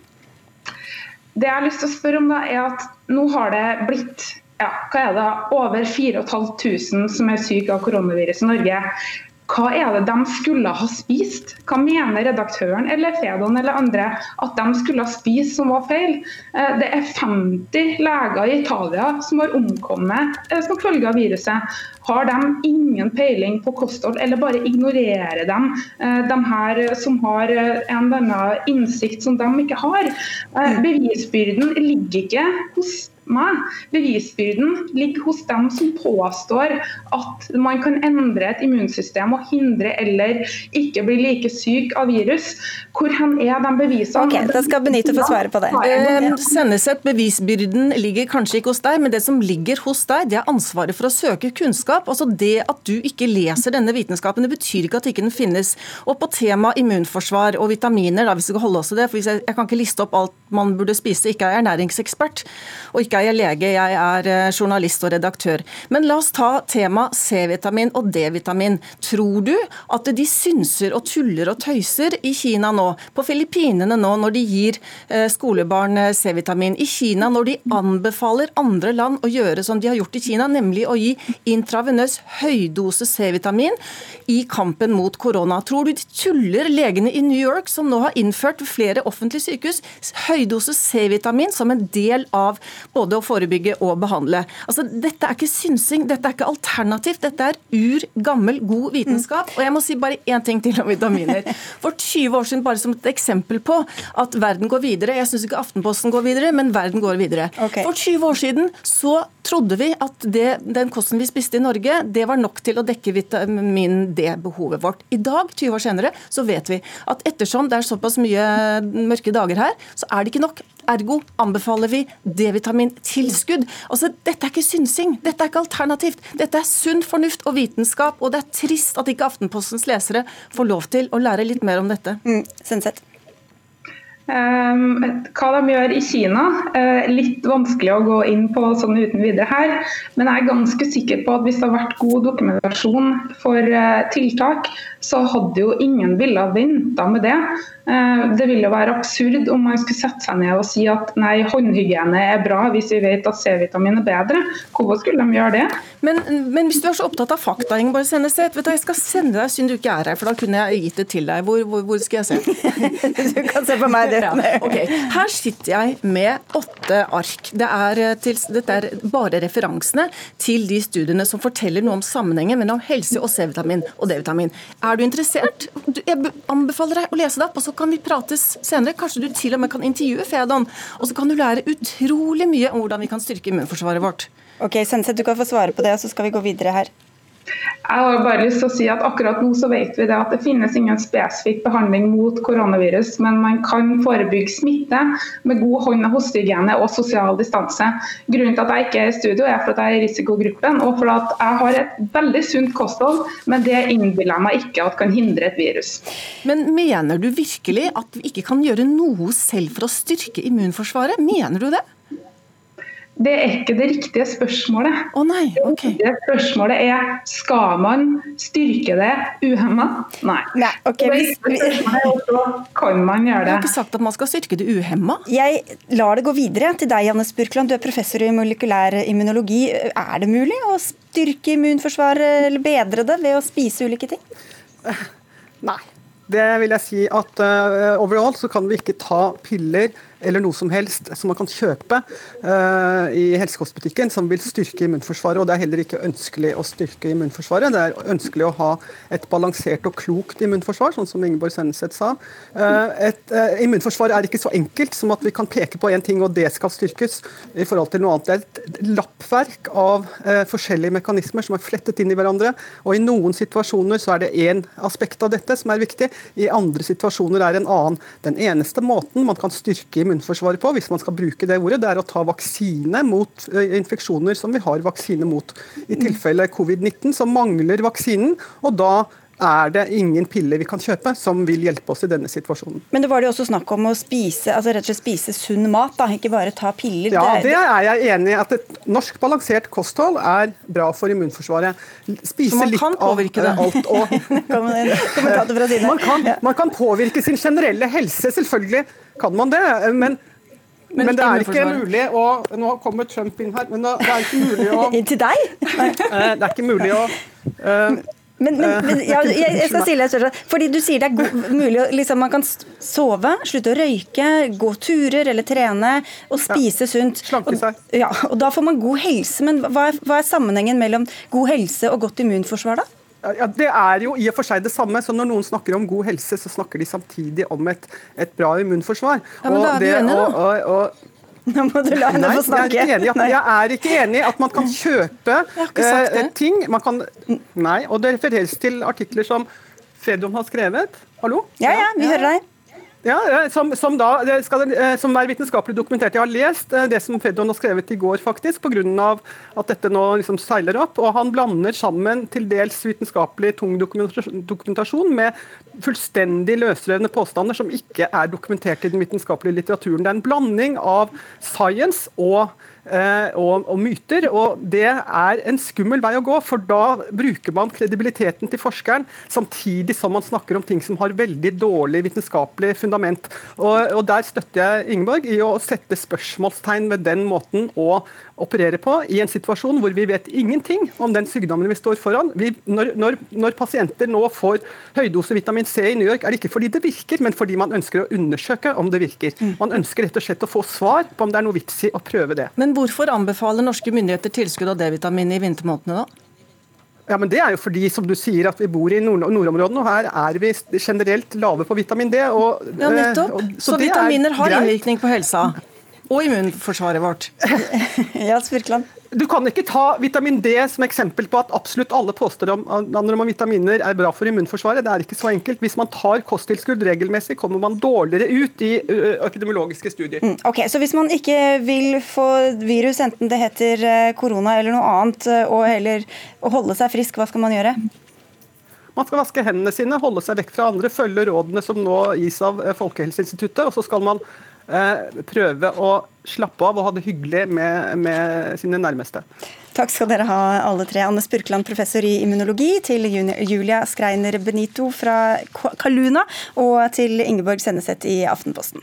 Det jeg har lyst til å spørre om, da, er at nå har det blitt ja, hva er det, over 4500 som er syke av koronavirus i Norge. Hva er det de skulle ha spist? Hva mener redaktøren eller Fedon eller andre at de skulle ha spist som var feil? Eh, det er 50 leger i Italia som har omkommet eh, som følge av viruset. Har de ingen peiling på kosthold, eller bare ignorerer de eh, de her som har en eller annen innsikt som de ikke har? Bevisbyrden ligger ikke hos meg. Bevisbyrden ligger hos dem som påstår at man kan endre et immunsystem og hindre eller ikke bli like syk av virus. Hvor hen er de bevisene? Ok, Da skal Benito få svare på det. Eh, Senneset, bevisbyrden ligger kanskje ikke hos deg, men det som ligger hos deg, det er ansvaret for å søke kunnskap. Altså Det at du ikke leser denne vitenskapen, det betyr ikke at ikke den finnes. Og på tema immunforsvar og vitaminer, da, hvis vi skal holde oss til det, for jeg, jeg kan ikke liste opp alt man burde spise, ikke er ernæringsekspert. og ikke er jeg lege, jeg er eh, journalist og redaktør. Men la oss ta tema C-vitamin og D-vitamin. Tror du at de synser og tuller og tøyser i Kina nå, på Filippinene nå, når de gir eh, skolebarn eh, C-vitamin, i Kina når de anbefaler andre land å gjøre som de har gjort i Kina, nemlig å gi intravenøs høydose C-vitamin i kampen mot korona? Tror du de tuller legene i New York, som nå har innført flere offentlige sykehus, høydose C-vitamin som en del av både å forebygge og behandle. Altså, dette er ikke synsing, dette er ikke alternativt. Dette er ur gammel, god vitenskap. Og jeg må si bare én ting til om vitaminer. For 20 år siden, bare som et eksempel på at verden går videre Jeg syns ikke Aftenposten går videre, men verden går videre. Okay. For 20 år siden så trodde vi at det, den kosten vi spiste i Norge, det var nok til å dekke vitamin D-behovet vårt. I dag, 20 år senere, så vet vi at ettersom det er såpass mye mørke dager her, så er det ikke nok. Ergo anbefaler vi D-vitamintilskudd. Altså, dette er ikke synsing, dette er ikke alternativt. Dette er sunn fornuft og vitenskap, og det er trist at ikke Aftenpostens lesere får lov til å lære litt mer om dette. Mm, Sensett. Um, hva de gjør i Kina, uh, litt vanskelig å gå inn på sånn uten videre her. Men jeg er ganske sikker på at hvis det hadde vært god dokumentasjon for uh, tiltak, så hadde jo ingen ville venta med det. Eh, det ville jo være absurd om man skulle sette seg ned og si at nei, håndhygiene er bra hvis vi vet at C-vitamin er bedre. Hvorfor skulle de gjøre det? Men, men, hvis du er så opptatt av fakta, Ingeborg Senneset, vet du, jeg skal sende deg synd du ikke er her, for da kunne jeg gitt det til deg. Hvor, hvor, hvor skal jeg se? du kan se på meg, du. Ja, okay. Her sitter jeg med åtte ark. Det er eh, til, dette er bare referansene til de studiene som forteller noe om sammenhengen mellom helse og C-vitamin og D-vitamin. Er du interessert? Jeg anbefaler deg å lese det opp, og så kan vi prates senere. Kanskje du til og med kan intervjue Fedon. Og så kan du lære utrolig mye om hvordan vi kan styrke immunforsvaret vårt. Ok, Senset, du kan få svare på det, og så skal vi gå videre her. Jeg har bare lyst til å si at akkurat nå så vet vi det at det finnes ingen spesifikk behandling mot koronavirus, men man kan forebygge smitte med god hånd- og hostehygiene og sosial distanse. Grunnen til at jeg ikke er i studio er for at jeg er i risikogruppen og for at jeg har et veldig sunt kosthold, men det innbiller jeg meg ikke at kan hindre et virus. Men mener du virkelig at vi ikke kan gjøre noe selv for å styrke immunforsvaret? Mener du det? Det er ikke det riktige spørsmålet. Å nei, ok. Det spørsmålet er skal man styrke det uhemma? Nei. Nei, ok, det hvis- er også kan man gjøre det. Jeg har ikke sagt at man skal styrke det uhemma. Jeg lar det gå videre til deg, Janne Spurkland. Du er professor i molekylær immunologi. Er det mulig å styrke immunforsvaret eller bedre det ved å spise ulike ting? Nei. Det vil jeg si at uh, overalt så kan vi ikke ta piller eller noe som helst som man kan kjøpe uh, i helsekostbutikken som vil styrke immunforsvaret. og Det er heller ikke ønskelig å styrke immunforsvaret. Det er ønskelig å ha et balansert og klokt immunforsvar, sånn som Ingeborg Senneset sa. Uh, et, immunforsvar er ikke så enkelt som at vi kan peke på én ting, og det skal styrkes, i forhold til noe annet. Det er et lappverk av forskjellige mekanismer som er flettet inn i hverandre. og I noen situasjoner så er det én aspekt av dette som er viktig, i andre situasjoner er en annen. Den eneste måten man kan styrke immunforsvaret på, hvis man skal bruke det ordet, det er å ta vaksine mot infeksjoner som vi har vaksine mot. I tilfelle covid-19 så mangler vaksinen, og da er det ingen piller vi kan kjøpe som vil hjelpe oss i denne situasjonen. Men det var det jo også snakk om å spise altså rett og slett spise sunn mat, da, ikke bare ta piller. Ja, det er jeg enig i. At et norsk balansert kosthold er bra for immunforsvaret. Spise litt av det? alt og man, kan, man kan påvirke sin generelle helse, selvfølgelig kan man det. Men men, Men det er ikke mulig å Nå kommer Trump inn her, men det det er ikke mulig å Inn til deg? Eh, Det er ikke mulig å uh, Men, men, men ja, jeg, jeg skal stille et spørsmål. Fordi du sier det er mulig å liksom, Man kan sove, slutte å røyke, gå turer eller trene og spise sunt. Slanke Og, seg. ja, og Da får man god helse. Men hva er, hva er sammenhengen mellom god helse og godt immunforsvar, da? Ja, Det er jo i og for seg det samme. så Når noen snakker om god helse, så snakker de samtidig om et, et bra immunforsvar. Ja, men da er vi det- uenige, da. og, og, og, Nå må du la henne få snakke. Jeg er, jeg er ikke enig i at man kan kjøpe det. ting. Man kan, nei, og Det refereres til artikler som Fredrum har skrevet. Hallo? Ja, ja, vi hører deg. Ja, som, som, da, skal, eh, som er vitenskapelig dokumentert. Jeg har lest eh, det som Fredron har skrevet i går, faktisk, pga. at dette nå liksom seiler opp. og Han blander sammen til dels vitenskapelig tung dokumentasjon, med fullstendig løsrevne påstander som ikke er dokumentert i den vitenskapelige litteraturen. Det er en blanding av science og og, og myter. og Det er en skummel vei å gå, for da bruker man kredibiliteten til forskeren samtidig som man snakker om ting som har veldig dårlig vitenskapelig fundament. Og, og Der støtter jeg Ingeborg i å sette spørsmålstegn ved den måten å operere på i en situasjon hvor vi vet ingenting om den sykdommen vi står foran. Vi, når, når, når pasienter nå får høydose vitamin C i New York, er det ikke fordi det virker, men fordi man ønsker å undersøke om det virker. Man ønsker rett og slett å få svar på om det er noe vits i å prøve det. Men hvorfor anbefaler norske myndigheter tilskudd av D-vitamin i vintermånedene, da? Ja, men Det er jo fordi som du sier, at vi bor i nord nordområdene, og her er vi generelt lave på vitamin D. Og, Ja, nettopp. eh, og- Så, er vitaminer har greit. innvirkning på helsa. Og immunforsvaret vårt. Ja, Spurkland. Du kan ikke ta vitamin D som eksempel på at absolutt alle påstander om vitaminer er bra for immunforsvaret. Det er ikke så enkelt. Hvis man tar kosttilskudd regelmessig, kommer man dårligere ut i epidemiologiske studier. Mm, Ok, Så hvis man ikke vil få virus, enten det heter korona eller noe annet, og heller holde seg frisk, hva skal man gjøre? Man skal vaske hendene sine, holde seg vekk fra andre, følge rådene som nå gis av eh, Folkehelseinstituttet. Og så skal man prøve å slappe av og ha det hyggelig med, med sine nærmeste. Takk skal dere ha, alle tre. Anne Spurkland, professor i immunologi, til Julia Skreiner Benito fra Kaluna, og til Ingeborg Senneset i Aftenposten.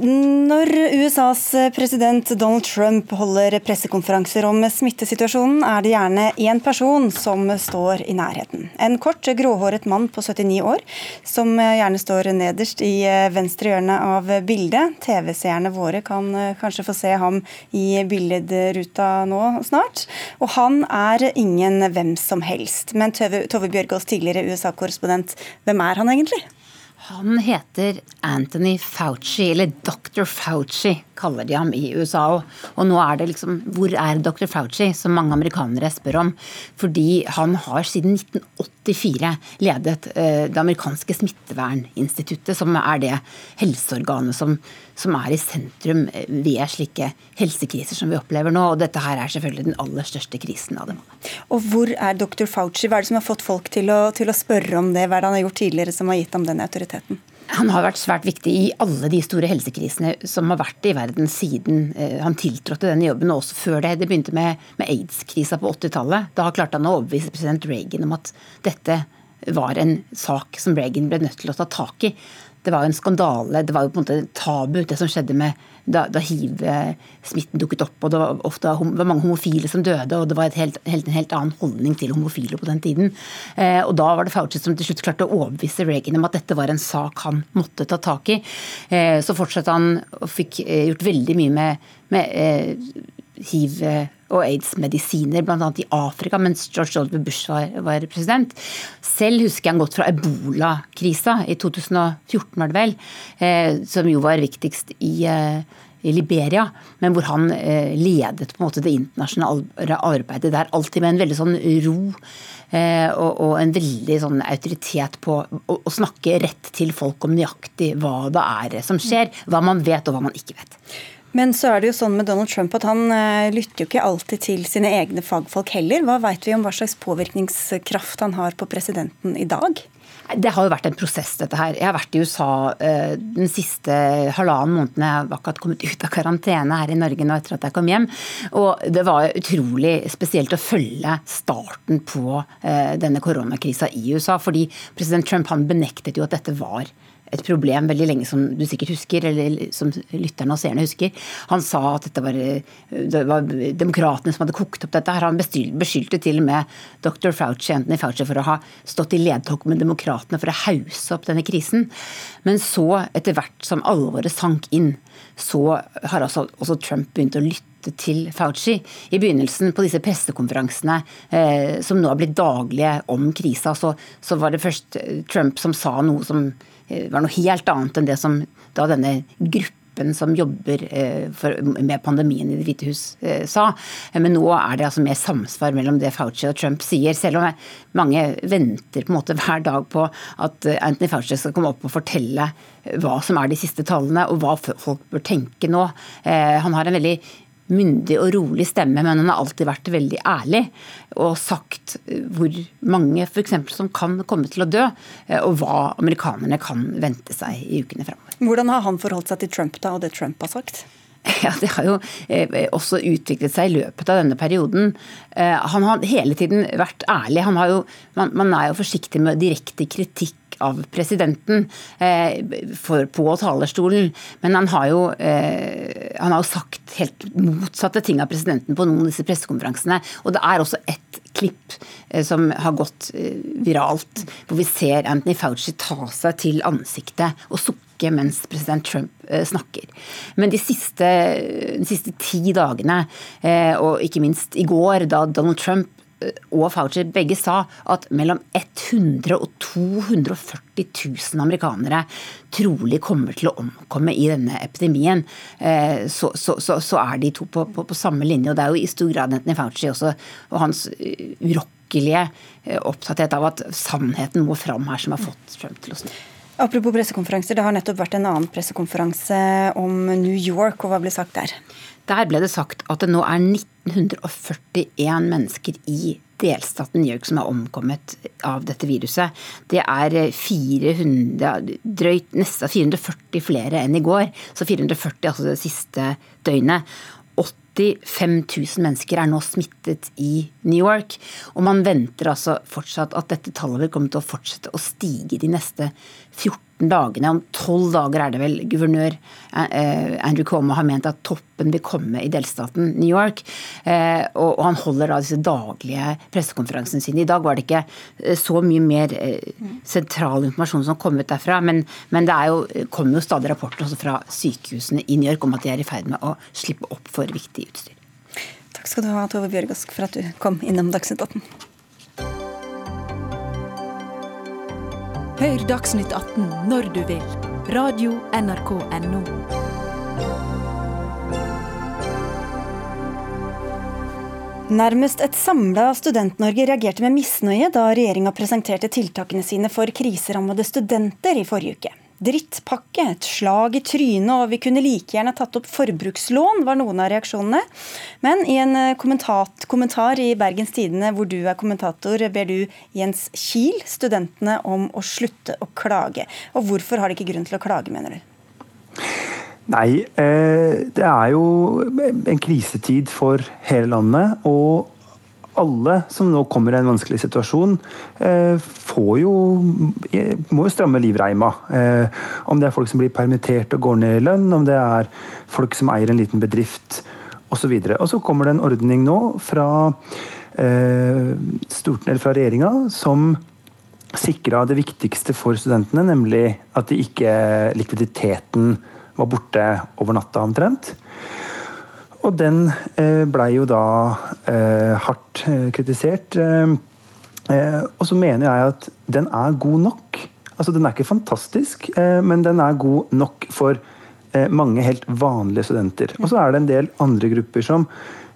Når USAs president Donald Trump holder pressekonferanser om smittesituasjonen, er det gjerne én person som står i nærheten. En kort, gråhåret mann på 79 år, som gjerne står nederst i venstre hjørne av bildet. TV-seerne våre kan kanskje få se ham i billedruta nå snart. Og han er ingen hvem som helst. Men Tove Bjørgaas, tidligere USA-korrespondent, hvem er han egentlig? Han heter Anthony Fauci, eller Dr. Fauci kaller de ham i USA. Og nå er det liksom Hvor er Dr. Fauci, som mange amerikanere spør om? Fordi han har siden 1984 ledet eh, det amerikanske smitteverninstituttet, som er det helseorganet som, som er i sentrum eh, ved slike helsekriser som vi opplever nå. Og dette her er selvfølgelig den aller største krisen av dem alle. Og hvor er Dr. Fauci? Hva er det som har fått folk til å, til å spørre om det? Hva er det han har gjort tidligere som har gitt ham den autoriteten? Han har vært svært viktig i alle de store helsekrisene som har vært i verden siden eh, han tiltrådte denne jobben, og også før det. Det begynte med, med aids-krisa på 80-tallet. Da klarte han å overbevise president Reagan om at dette var en sak som Reagan ble nødt til å ta tak i det var jo en skandale. Det var jo på en måte tabu, det som skjedde med da, da hiv-smitten dukket opp. og Det var ofte det var mange homofile som døde, og det var helt, helt, en helt annen holdning til homofile på den tiden. Eh, og Da var det Fauci som til slutt klarte å overbevise Reagan om at dette var en sak han måtte ta tak i. Eh, så fortsatte han og fikk eh, gjort veldig mye med, med eh, hiv- og aids-medisiner, bl.a. i Afrika, mens George Oliver Bush var, var, president. Selv husker jeg han godt fra ebola-krisa i 2014, var det vel, eh, som jo var viktigst i, eh, i Liberia, men hvor han eh, ledet på en måte det internasjonale arbeidet der, alltid med en veldig sånn ro. Eh, og, og, en veldig sånn autoritet på å, å, snakke rett til folk om nøyaktig hva det er som skjer, hva man vet og hva man ikke vet. Men så er det jo sånn med Donald Trump at han uh, lytter jo ikke alltid til sine egne fagfolk heller. Hva vet vi om hva slags påvirkningskraft han har på presidenten i dag? Det har jo vært en prosess, dette her. Jeg har vært i USA uh, den siste halvannen måneden. Jeg har akkurat kommet ut av karantene her i Norge nå etter at jeg kom hjem. Og det var utrolig spesielt å følge starten på uh, denne koronakrisa i USA. Fordi president Trump han benektet jo at dette var et problem veldig lenge, som du sikkert husker, eller som lytterne og seerne husker. Han sa at dette var, det var demokratene som hadde kokt opp dette. her. Han beskyldte til og med dr. Fauci, Anthony Fauci for å ha stått i ledtog med demokratene for å hause opp denne krisen. Men så, etter hvert som alvoret sank inn, så har også, også Trump begynt å lytte til Fauci. I begynnelsen på disse pressekonferansene eh, som nå har blitt daglige om krisa, så, så var det først Trump som sa noe som Eh, var noe helt annet enn det som da denne gruppen som jobber eh, med pandemien i Det hvite hus eh, sa. Men nå er det altså mer samsvar mellom det Fauci og Trump sier. Selv om mange venter på en måte hver dag på at Anthony Fauci skal komme opp og fortelle hva som er de siste tallene, og hva folk bør tenke nå. Han har en veldig myndig og rolig stemme, men han har alltid vært veldig ærlig og sagt hvor mange f.eks. som kan komme til å dø, eh, og hva amerikanerne kan vente seg i ukene fremover. Hvordan har han forholdt seg til Trump da, og det Trump har sagt? Ja, Det har jo eh, også utviklet seg i løpet av denne perioden. Eh, han har hele tiden vært ærlig. Jo, man, man, er jo forsiktig med direkte kritikk av presidenten eh, for, på talerstolen. Men han har, jo, eh, han har jo sagt helt motsatte ting av presidenten på noen av disse pressekonferansene. Og det er også ett klipp eh, som har gått viralt, hvor vi ser Anthony Fauci ta seg til ansiktet og sukke mens president Trump snakker. Men de siste, de siste ti dagene, og ikke minst i går, da Donald Trump og Fauci begge sa at mellom 100 og 240 000 amerikanere trolig kommer til å omkomme i denne epidemien, eh, så, så, så, er de to på, på, på, samme linje. Og det er jo i stor grad Anthony Fauci også, og hans eh, urokkelige eh, opptatthet av at sannheten må fram her, som har fått Trump til å snu. Apropos pressekonferanser, det har nettopp vært en annen pressekonferanse om New York, og hva ble sagt der? Der ble det sagt at det nå er 1941 mennesker i delstaten New York som er omkommet av dette viruset. Det er 400, drøyt nesten 440 flere enn i går. Så 440 altså det siste døgnet. 85 000 mennesker er nå smittet i New York. Og man venter altså fortsatt at dette tallet vil komme til å fortsette å stige de neste 14 14 dagene. Om 12 dager er det vel guvernør eh, Andrew Cuomo har ment at toppen vil komme i delstaten New York. Eh, og han holder da disse daglige pressekonferansene sine. I dag var det ikke så mye mer sentral informasjon som kom ut derfra, men, men det jo, kommer jo stadig rapporter også fra sykehusene i New York om at de er i ferd med å slippe opp for viktig utstyr. Takk skal du ha, Tove Bjørgask, for at du kom innom Dagsnytt 18. Hør Dagsnytt 18 når du vil. Radio NRK Radio.nrk.no. Nærmest et samla Student-Norge reagerte med misnøye da regjeringa presenterte tiltakene sine for kriserammede studenter i forrige uke. Drittpakke, et slag i trynet, og vi kunne like gjerne tatt opp forbrukslån, var noen av reaksjonene. Men i en eh, kommentar i Bergens Tidende, hvor du er kommentator, ber du Jens Kiel studentene om å slutte å klage. Og hvorfor har de ikke grunn til å klage, mener du? Nei, eh, det er jo en krisetid for hele landet. og alle som nå kommer i en vanskelig situasjon, eh, får jo, må jo stramme livreima. Eh, om det er folk som blir permittert og går ned i lønn, om det er folk som eier en liten bedrift osv. Og, og så kommer det en ordning nå fra, eh, fra regjeringa som sikra det viktigste for studentene, nemlig at ikke likviditeten var borte over natta omtrent. Og den eh, blei jo da eh, hardt eh, kritisert. Og så mener jeg at den er god nok. Altså Den er ikke fantastisk, men den er god nok for mange helt vanlige studenter. Og så er det en del andre grupper som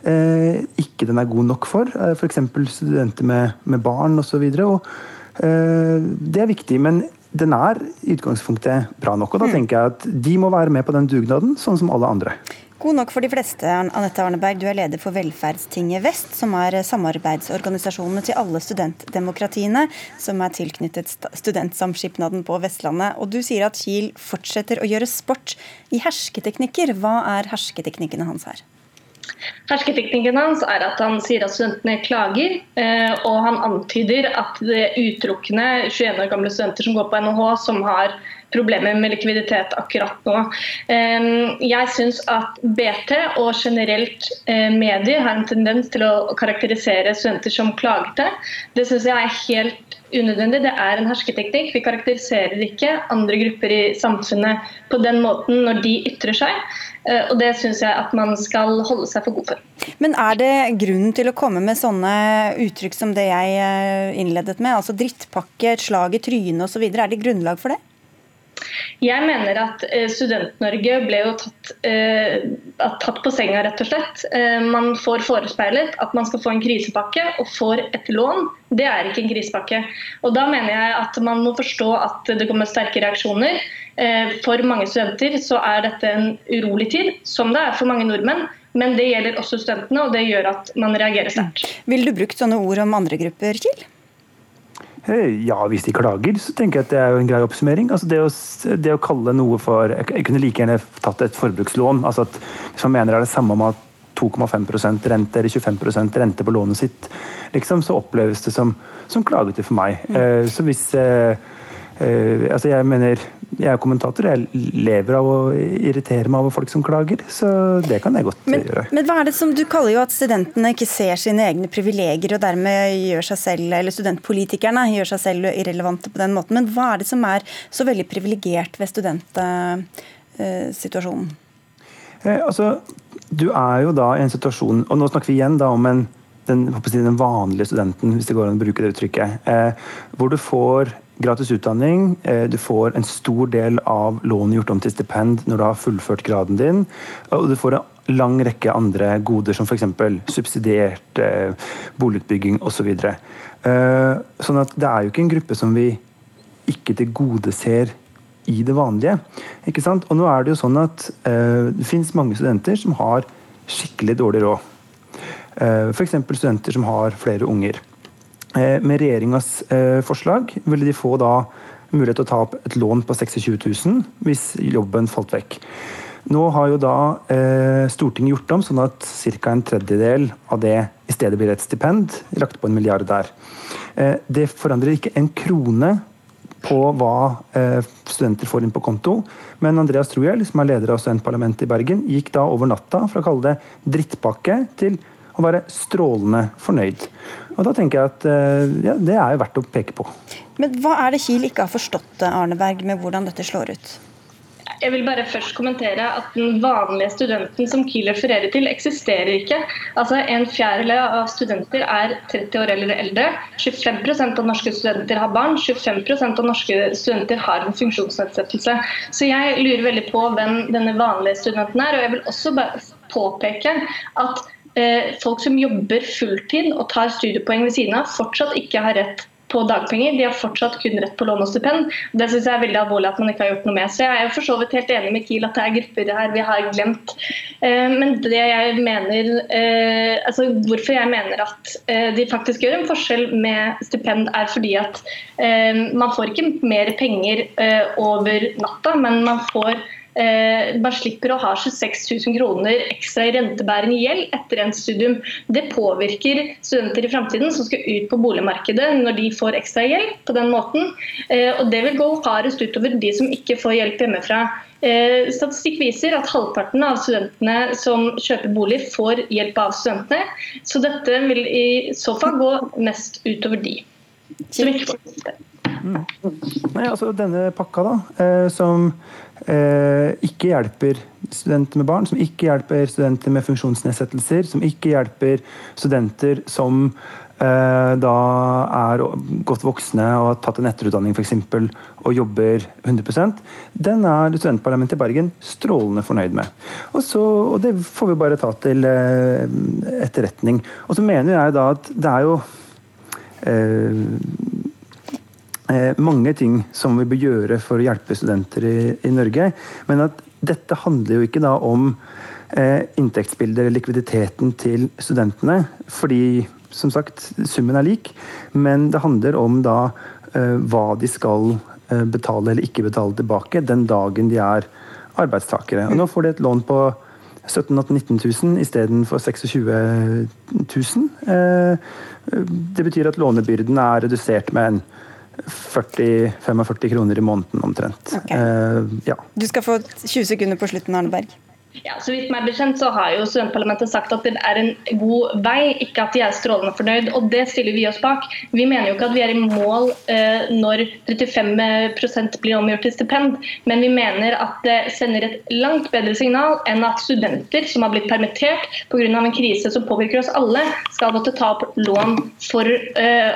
ikke den er god nok for. F.eks. studenter med, med barn osv. Det er viktig. men den er i utgangspunktet bra nok. Og da mm. tenker jeg at de må være med på den dugnaden, sånn som alle andre. God nok for de fleste, Anette Arneberg. Du er leder for Velferdstinget Vest, som er samarbeidsorganisasjonene til alle studentdemokratiene som er tilknyttet Studentsamskipnaden på Vestlandet. Og du sier at Kiel fortsetter å gjøre sport i hersketeknikker. Hva er hersketeknikkene hans her? Hersketeknikken hans er at han sier at studentene klager, eh, og han antyder at det er utelukkende 21 år gamle studenter som går på NHH, som har problemer med likviditet akkurat nå. Jeg syns at BT og generelt eh, medier har en tendens til å karakterisere studenter som klagete. Det syns jeg er helt unødvendig. Det er en hersketeknikk. Vi karakteriserer ikke andre grupper i samfunnet på den måten når de ytrer seg. Eh, og Det syns jeg at man skal holde seg for god for. Men er det grunnen til å komme med sånne uttrykk som det jeg eh, innledet med? Altså drittpakke, et slag i trynet osv. Er det grunnlag for det? Jeg mener at eh, Student-Norge ble jo tatt, eh, tatt, på senga, rett og slett. Eh, man får forespeilet at man skal få en krisepakke, og får et lån. Det er ikke en krisepakke. Og Da mener jeg at man må forstå at det kommer sterke reaksjoner. For mange studenter så er dette en urolig tid, som det er for mange nordmenn. Men det gjelder også studentene, og det gjør at man reagerer sterkt. Vil du brukt sånne ord om andre grupper, Kiel? Eh, ja, hvis de klager, så tenker jeg at det er jo en grei oppsummering. Altså det, å, det å kalle noe for Jeg kunne like gjerne tatt et forbrukslån. altså at Hvis man mener det er det samme om at 2,5 rente eller 25% rente på lånet sitt, liksom, så oppleves det som, som klagete for meg. Mm. Uh, så hvis uh, Uh, altså jeg mener, jeg er kommentator, jeg lever av å irritere meg over folk som klager. Så det kan jeg godt men, gjøre. Men hva er det som Du kaller jo at studentene ikke ser sine egne privilegier og dermed gjør seg selv, eller studentpolitikerne gjør seg selv irrelevante på den måten. Men hva er det som er så veldig privilegert ved studentsituasjonen? Eh, altså, du er jo da i en situasjon, og nå snakker vi igjen da om en den, den vanlige studenten, hvis det går an å bruke det uttrykket, Eh, hvor du får gratis utdanning. Eh, du får en stor del av lånet gjort om til stipend når du har fullført graden din. Og du får en lang rekke andre goder, som f.eks. subsidiert eh, boligutbygging osv. Så eh, sånn at det er jo ikke en gruppe som vi ikke tilgodeser i det vanlige. Ikke sant? Og nå er det jo sånn at det finnes mange studenter som har skikkelig dårlig råd. F.eks. studenter som har flere unger. Eh, med regjeringas eh, forslag ville de få da mulighet til å ta opp et lån på 26 000 hvis jobben falt vekk. Nå har jo da eh, Stortinget gjort om sånn at ca. en tredjedel av det i stedet blir et stipend. Lagt på en milliard der. det forandrer ikke en krone på hva studenter får inn på konto. Men Andreas Trohjell, som er leder av studentparlamentet i Bergen, gikk da over natta fra å kalle det drittpakke til å være strålende fornøyd. Og da tenker jeg at eh, ja, Det er jo verdt å peke på. Men Hva er det Kiel ikke har forstått Arneberg, med hvordan dette slår ut? Jeg vil bare først kommentere at Den vanlige studenten som Kiel refererer til, eksisterer ikke. Altså En fjerdedel av studenter er 30 år eller eldre. 25% av norske studenter har barn. 25% av norske studenter har en funksjonsnedsettelse. Så jeg lurer veldig på hvem denne vanlige studenten er. Og jeg vil også bare påpeke at eh, folk som jobber fulltid og tar studiepoeng ved siden av, fortsatt ikke har rett på dagpenger. De har fortsatt kun rett på lån og stipend. Det synes jeg er veldig alvorlig at man ikke har gjort noe med. Så jeg er for så vidt helt enig med Kiel at det er grupper her vi har glemt. Eh, men det jeg mener, eh, altså hvorfor jeg mener at eh, de faktisk gjør en forskjell med stipend, er fordi at man får ikke mer penger over natta, men man får eh, man slipper å ha 26 000 kroner ekstra i rentebærende gjeld etter en studium. Det påvirker studenter i framtiden som skal ut på boligmarkedet når de får ekstra gjeld på den måten. Eh, og det vil gå hardest utover de som ikke får hjelp hjemmefra. Eh, statistikk viser at halvparten av studentene som kjøper bolig, får hjelp av studentene. Så dette vil i så fall gå mest utover de som ikke får hjelp. Mm. Nei, altså Denne pakka, da, eh, som eh, ikke hjelper studenter med barn, som ikke hjelper studenter med funksjonsnedsettelser, som ikke hjelper studenter som eh, da er godt voksne og har tatt en etterutdanning f.eks. og jobber 100% den er studentparlamentet i Bergen strålende fornøyd med. Og, så, og det får vi bare ta til eh, etterretning. Og så mener jeg da at det er jo eh, Eh, mange ting som vi bør gjøre for å hjelpe studenter i, i Norge. Men at dette handler jo ikke da om eh, inntektsbildet eller likviditeten til studentene. Fordi som sagt, summen er lik. Men det handler om da eh, hva de skal eh, betale eller ikke betale tilbake den dagen de er arbeidstakere. Og nå får de et lån på 17 000-19 000 istedenfor 26 000. Det betyr at lånebyrden er redusert med en 40-45 kroner i måneden omtrent. Okay. Uh, ja. Du skal få 20 sekunder på slutten, Arne Berg. Ja, så vidt meg bekjent så har jo studentparlamentet sagt at det er en god vei, ikke at de er strålende fornøyd. og Det stiller vi oss bak. Vi mener jo ikke at vi er i mål eh, når 35% blir omgjort til stipend, men vi mener at det sender et langt bedre signal enn at studenter som har blitt permittert pga. en krise som påvirker oss alle, skal måtte ta opp lån for eh,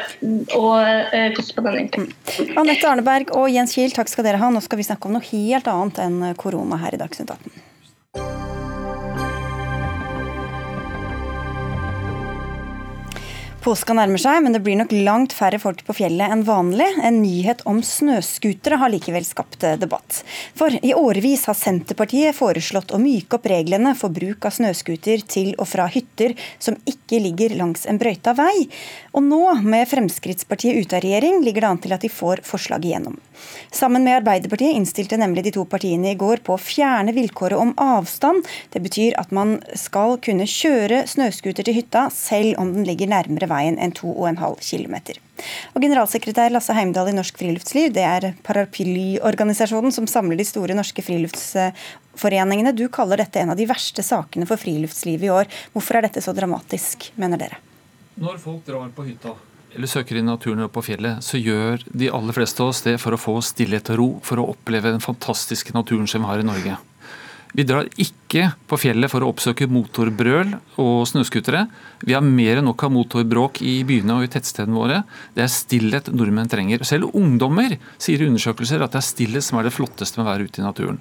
å eh, koste på denne inntekten. Anette Arneberg og Jens Kiel, takk skal dere ha. Nå skal vi snakke om noe helt annet enn korona her i Dagsnytt 18. Påska nærmer seg, men det blir nok langt færre folk på fjellet enn vanlig. En nyhet om snøscootere har likevel skapt eh, debatt. For i årevis har Senterpartiet foreslått å myke opp reglene for bruk av snøscooter til og fra hytter som ikke ligger langs en brøyta vei. Og nå, med Fremskrittspartiet ute av regjering, ligger det an til at de får forslaget igjennom. Sammen med Arbeiderpartiet innstilte nemlig de to partiene i går på å fjerne vilkåret om avstand. Det betyr at man skal kunne kjøre snøscooter til hytta selv om den ligger nærmere veien enn 2,5 km. Og Generalsekretær Lasse Heimdal i Norsk Friluftsliv, det er paraplyorganisasjonen som samler de store norske friluftsforeningene. Du kaller dette en av de verste sakene for friluftslivet i år. Hvorfor er dette så dramatisk, mener dere? Når folk drar på hytta eller søker i naturen på fjellet, så gjør de aller fleste av oss det for å få stillhet og ro, for å oppleve den fantastiske naturen som vi har i Norge. Vi drar ikke på fjellet for å oppsøke motorbrøl og snøscootere. Vi har mer enn nok av motorbråk i byene og i tettstedene våre. Det er stillhet nordmenn trenger. Selv ungdommer sier i undersøkelser at det er stillhet som er det flotteste med å være ute i naturen.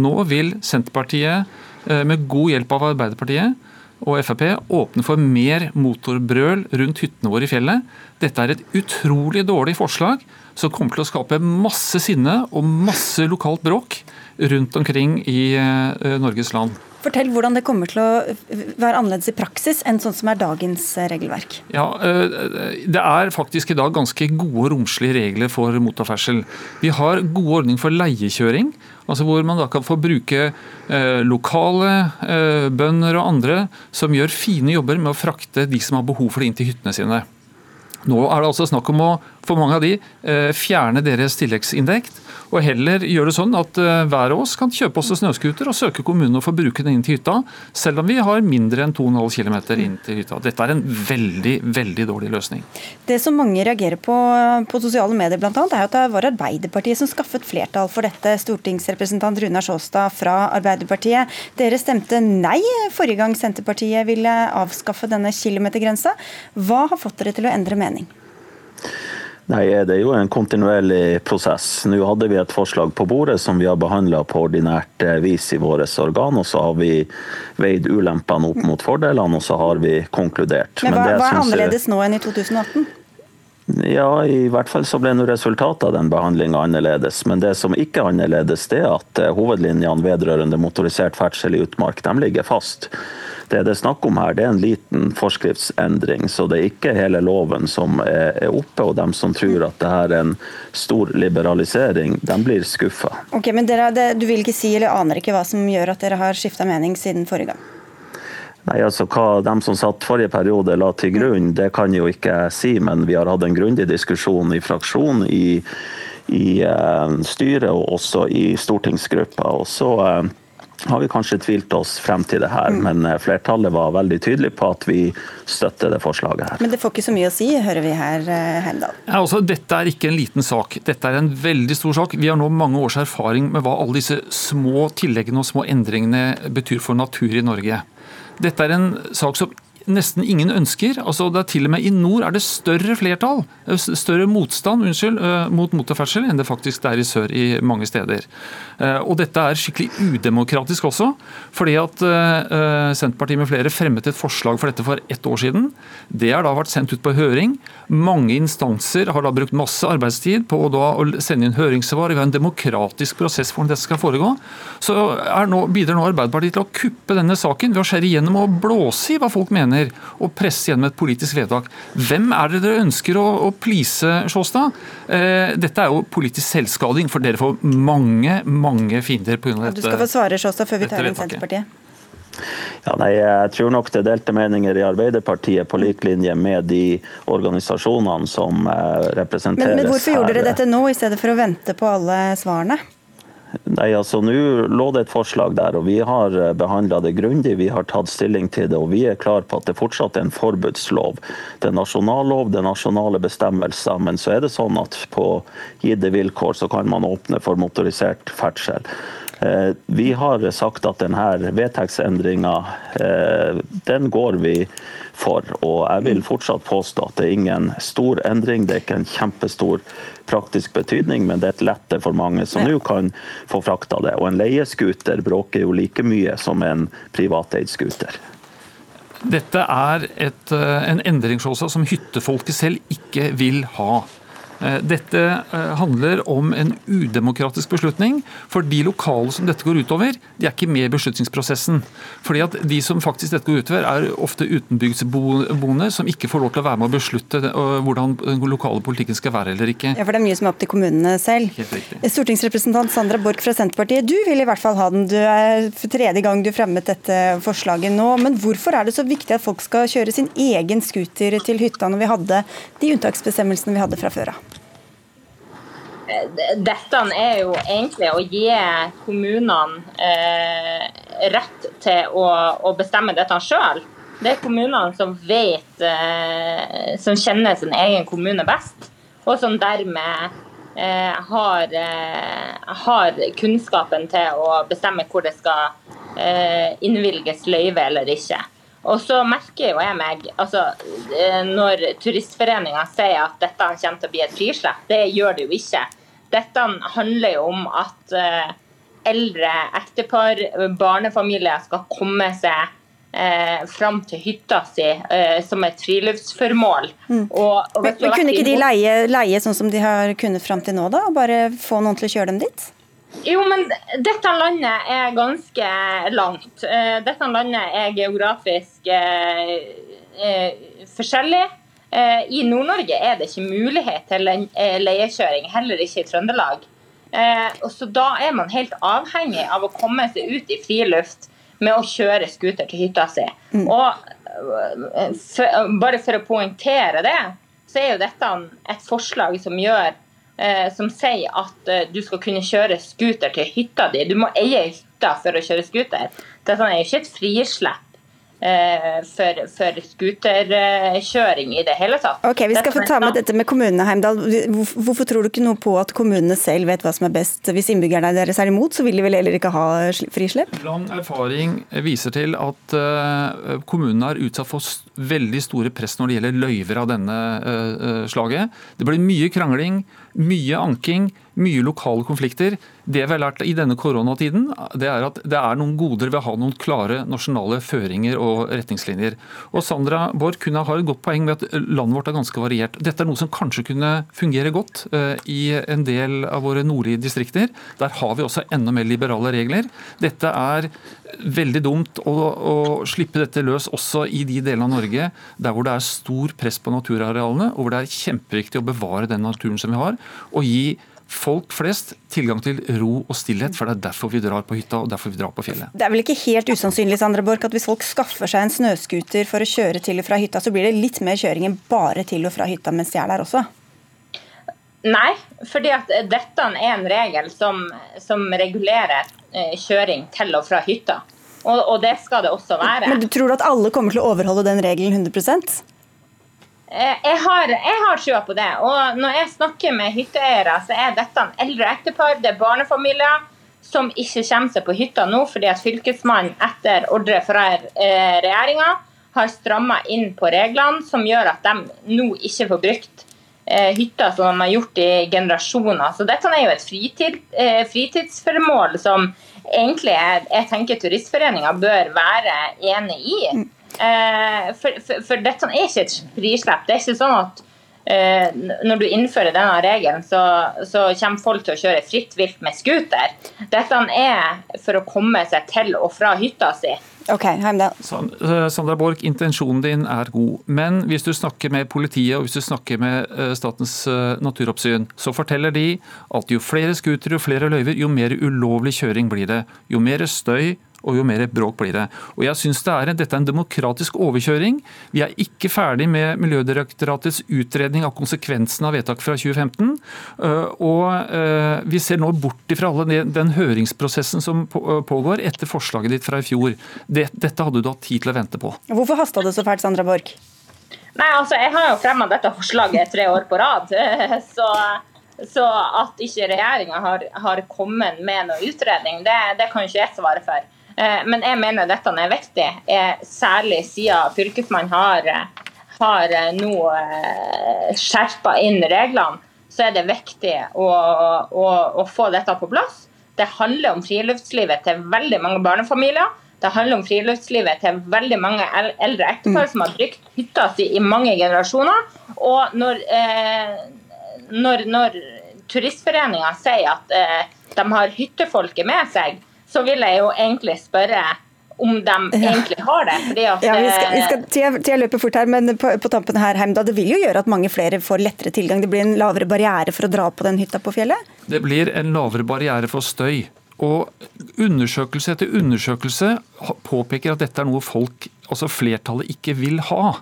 Nå vil Senterpartiet, eh, med god hjelp av Arbeiderpartiet, og Frp åpne for mer motorbrøl rundt hyttene våre i fjellet. Dette er et utrolig dårlig forslag som kommer til å skape masse sinne og masse lokalt bråk rundt omkring i eh, Norges land. Fortell hvordan det kommer til å være annerledes i praksis enn sånn som er dagens eh, regelverk. Ja, eh, Det er faktisk i dag ganske gode og romslige regler for motorferdsel. Vi har gode ordninger for leiekjøring, altså hvor man da kan få bruke lokale bønder og andre som gjør fine jobber med å frakte de som har behov for det inn til hyttene sine. Nå er det altså snakk om å for mange av de fjerne deres tilleggsinntekt, og heller gjøre det sånn at eh, hver av oss kan kjøpe oss en snøscooter og søke kommunen og få bruke den inn til hytta, selv om vi har mindre enn 2,5 km inn til hytta. Dette er en veldig, veldig dårlig løsning. Det som mange reagerer på på sosiale medier, annet, er at det var Arbeiderpartiet som skaffet flertall for dette. Stortingsrepresentant Runar Sjåstad fra Arbeiderpartiet. Dere stemte nei forrige gang Senterpartiet ville avskaffe denne kilometergrensa. Hva har fått dere til å endre mening? Nei, Det er jo en kontinuerlig prosess. Nå hadde vi et forslag på bordet som vi har behandla på ordinært eh, vis i våre organ. og Så har vi veid ulempene opp mot fordelene, og så har vi konkludert. Men Hva, Men hva er annerledes nå enn i 2018? Ja, i hvert fall så ble nå resultatet av den behandlinga annerledes. Men det som ikke er annerledes, det er at eh, hovedlinjene vedrørende motorisert ferdsel i utmark de ligger fast. Det det er snakk om her, det er en liten forskriftsendring, så det er ikke hele loven som er oppe. Og dem som tror at det her er en stor liberalisering, de blir skuffa. Okay, men dere, du vil ikke si eller aner ikke hva som gjør at dere har skifta mening siden forrige gang? Nei, altså Hva de som satt forrige periode la til grunn, det kan jo ikke jeg si, men vi har hatt en grundig diskusjon i fraksjonen, i, i uh, styret og også i stortingsgruppa. og så uh, har vi kanskje tvilt oss frem til det her, mm. men eh, flertallet var veldig tydelig på at vi støtter det forslaget her. Men det får ikke så mye å si, hører vi her, eh, Heimdal. Ja, altså, dette er ikke en liten sak. Dette er en veldig stor sak. Vi har nå mange års erfaring med hva alle disse små tilleggene og små endringene betyr for natur i Norge. Dette er en sak som nesten ingen ønsker. Altså det er til og med I nord er det større flertall, eh, større motstand unnskyld, eh, mot motorferdsel enn det faktisk er i sør i mange steder. Eh, og Dette er skikkelig udemokratisk også, fordi at Senterpartiet med flere fremmet et forslag for dette for ett år siden. Det har da vært sendt ut på høring. Mange instanser har da brukt masse arbeidstid på å sende inn høringssvar. Vi har en demokratisk prosess for hvordan dette skal foregå. Så nå, bidrar nå Arbeiderpartiet til å kuppe denne saken ved å skjære igjennom og blåse i hva folk mener mener, og presse gjennom et politisk vedtak. Hvem er det dere ønsker å, å please, Sjåstad? Eh, dette er jo politisk selvskading, for dere får mange, mange fiender pga. dette. Du skal få svare, Sjåstad, før vi tar inn Senterpartiet. Ja, nei, Jeg tror nok det er delte meninger i Arbeiderpartiet på lik linje med de organisasjonene som representeres representeres men, men hvorfor gjorde dere dette nå, i stedet for å vente på alle svarene? Nei, altså Nå lå det et forslag der, og vi har eh, behandla det grundig. Vi har tatt stilling til det, og vi er klar på at det fortsatt er en forbudslov. Det er nasjonallov, det er nasjonale bestemmelser, men så er det sånn at på gitte vilkår så kan man åpne for motorisert ferdsel. Eh, vi har sagt at denne vedtektsendringa, eh, den går vi for. Og jeg vil fortsatt påstå at det er ingen stor endring. Det er ikke en kjempestor praktisk betydning, men det er et lette for mange som nå kan få frakta det. Og en leiescooter bråker jo like mye som en privateid scooter. Dette er et, eh, en endring som hyttefolket selv ikke vil ha. Eh, dette eh, handler om en udemokratisk beslutning. For de lokale som dette går utover, de er ikke med i beslutningsprosessen. Fordi at De som faktisk dette går utover, er ofte utenbygdsboende som ikke får lov til å være med å beslutte eh, hvordan den lokale politikken skal være eller ikke. Ja, for Det er mye som er opp til kommunene selv. Helt Stortingsrepresentant Sandra Borch fra Senterpartiet, du vil i hvert fall ha den. Du er for tredje gang du fremmet dette forslaget nå. Men hvorfor er det så viktig at folk skal kjøre sin egen scooter til hytta når vi hadde de unntaksbestemmelsene vi hadde fra før av? Dette er jo egentlig å gi kommunene eh, rett til å, å, bestemme dette sjøl. Det er kommunene som vet, eh, som kjenner sin egen kommune best, og som dermed eh, har, eh, har, kunnskapen til å bestemme hvor det skal eh, innvilges løyve eller ikke. Og så merker jo jeg meg altså, eh, Når Turistforeninga sier at dette kommer til å bli et frislepp, det gjør det jo ikke. Dette handler jo om at eh, eldre ektepar, barnefamilier, skal komme seg eh, fram til hytta si eh, som et friluftsformål. Mm. Og, og men, men kunne ikke de leie, leie, sånn som de har kunnet fram til nå, da? Og bare få noen til å kjøre dem dit? Jo, men dette landet er ganske langt. Eh, dette landet er geografisk eh, eh, forskjellig. Eh, I Nord-Norge er det ikke mulighet til eh, leiekjøring, heller ikke i Trøndelag. Eh, så Da er man helt avhengig av å komme seg ut i friluft med å kjøre scooter til hytta si. Mm. Og for, Bare for å poengtere det, så er jo dette et forslag som gjør som sier at du skal kunne kjøre scooter til hytta di. Du må eie hytta for å kjøre scooter. Dette er jo ikke et frislepp for, for skuterkjøring i det hele tatt. Ok, Vi skal få ta med dette med kommunene, Heimdal. Hvorfor, tror du ikke noe på at kommunene selv vet hva som er best? Hvis innbyggerne deres er imot, så vil de vel heller ikke ha frislepp? Lang erfaring viser til at eh, kommunene er utsatt for veldig store press når det gjelder løyver av denne eh, eh, slaget. Det blir mye krangling, mye anking, mye lokale konflikter. Det vi har lært i denne koronatiden, det er at det er noen goder ved å ha noen klare nasjonale føringer og retningslinjer. Og Sandra Borch kunne ha et godt poeng med at landet vårt er ganske variert. Dette er noe som kanskje kunne fungere godt eh, i en del av våre nordlige distrikter. Der har vi også enda mer liberale regler. Dette er veldig dumt å, å slippe dette løs også i de delene av Norge der hvor det er stor press på naturarealene, og hvor det er kjempeviktig å bevare den naturen som vi har, og gi folk flest tilgang til ro og stillhet, for det er derfor vi drar på hytta og derfor vi drar på fjellet. Det er vel ikke helt usannsynlig Sandra Borch, at hvis folk skaffer seg en snøscooter for å kjøre til og fra hytta, så blir det litt mer kjøring enn bare til og fra hytta mens de er der også? Nei, fordi at dette er en regel som, som regulerer eh, kjøring til og fra hytta. Og, og det skal det også være. Men du tror at alle kommer til å overholde den regelen 100 Eh, Jeg har, jeg har trua på det. Og når jeg snakker med hytteeiere, så er dette en eldre ektepar, det er barnefamilier som ikke kommer seg på hytta nå fordi at Fylkesmannen etter ordre fra eh, regjeringa har stramma inn på reglene som gjør at de nå ikke får brukt eh, hytta som de har gjort i generasjoner. Så dette er jo et fritid, eh, fritidsformål som egentlig jeg, tenker Turistforeninga bør være enig i. Eh, for, for, for dette er ikke et frislepp. Det er ikke sånn at eh, når du innfører denne regelen, så, så kommer folk til å kjøre fritt vilt med scooter. Dette er for å komme seg til og fra hytta si. Ok, Heimdal. Eh, Sandra Borch, intensjonen din er god, men hvis du snakker med politiet og hvis du snakker med Statens naturoppsyn, så forteller de at jo flere scootere og flere løyver, jo mer ulovlig kjøring blir det. Jo mer støy og jo mer bråk blir det. Og jeg synes det er Dette er en demokratisk overkjøring. Vi er ikke ferdig med Miljødirektoratets utredning av konsekvensene av vedtaket fra 2015. øh, Og øh, vi ser nå bort ifra alle den- høringsprosessen som øh, pågår etter forslaget ditt fra i fjor. Dette hadde du hatt tid til å vente på. Hvorfor hasta det så fælt, Sandra Borch? Nei, altså, Jeg har jo fremma dette forslaget tre år på rad. Så, så at ikke regjeringa har, har kommet med noe utredning, det, det kan ikke jeg svare for. Eh, Men jeg mener dette er viktig, eh, særlig siden Fylkesmannen har, har eh, nå skjerpa inn reglene. Så er det viktig å, å, å få dette på plass. Det handler om friluftslivet til veldig mange barnefamilier. Det handler om friluftslivet til veldig mange eldre ektepar som har brukt hytta si i mange generasjoner. Og når, eh, når, når Turistforeninga sier at eh, de har hyttefolket med seg, så vil jeg jo egentlig spørre om de egentlig har det. Fordi at, Ja, vi skal, vi eh, skal, tida, tida løper fort her, men på, på tampen her, Heimda, det vil jo gjøre at mange flere får lettere tilgang. Det blir en lavere barriere for å dra på den hytta på fjellet? Det blir en lavere barriere for støy. Og undersøkelse etter undersøkelse påpeker at dette er noe folk, altså flertallet, ikke vil ha.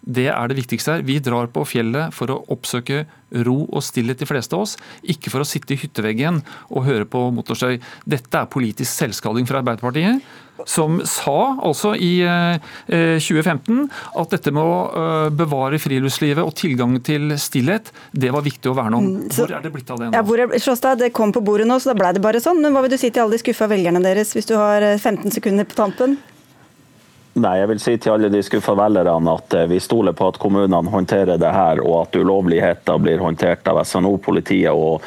Det er det viktigste her. Vi drar på fjellet for å oppsøke ro og stillhet, de fleste av oss. Ikke for å sitte i hytteveggen og høre på motorstøy. Dette er politisk selvskading fra Arbeiderpartiet, som sa altså i eh, 2015 at dette med å eh, bevare friluftslivet og tilgang til stillhet, det var viktig å verne om. så- Hvor er det blitt av det nå? Ja, hvor er, Sjåstad, det kom på bordet nå, så da ble det bare sånn. Men hva vil du si til alle de skuffa velgerne deres, hvis du har eh, 15 sekunder på tampen? Nei, jeg vil si til alle de skuffa velgerne at eh, vi stoler på at kommunene håndterer det her, og at ulovligheter blir håndtert av SNO-politiet og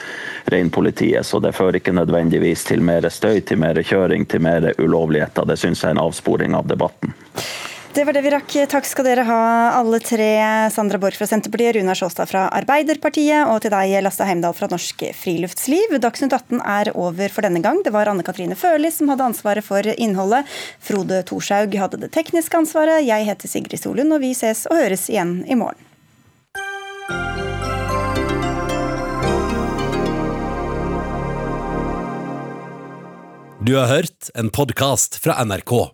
reinpolitiet. Så det fører ikke nødvendigvis til mer støy, til mer kjøring, til mer ulovligheter. Det syns jeg er en avsporing av debatten. Det var det vi rakk. Takk skal dere ha, alle tre. Sandra Borch fra Senterpartiet, Runar Sjåstad fra Arbeiderpartiet, og til deg, Lasse Heimdal fra Norsk Friluftsliv. Dagsnytt 18 er over for denne gang. Det var Anne Katrine Førli som hadde ansvaret for innholdet. Frode Thorshaug hadde det tekniske ansvaret. Jeg heter Sigrid Solund, og vi ses og høres igjen i morgen. Du har hørt en podkast fra NRK.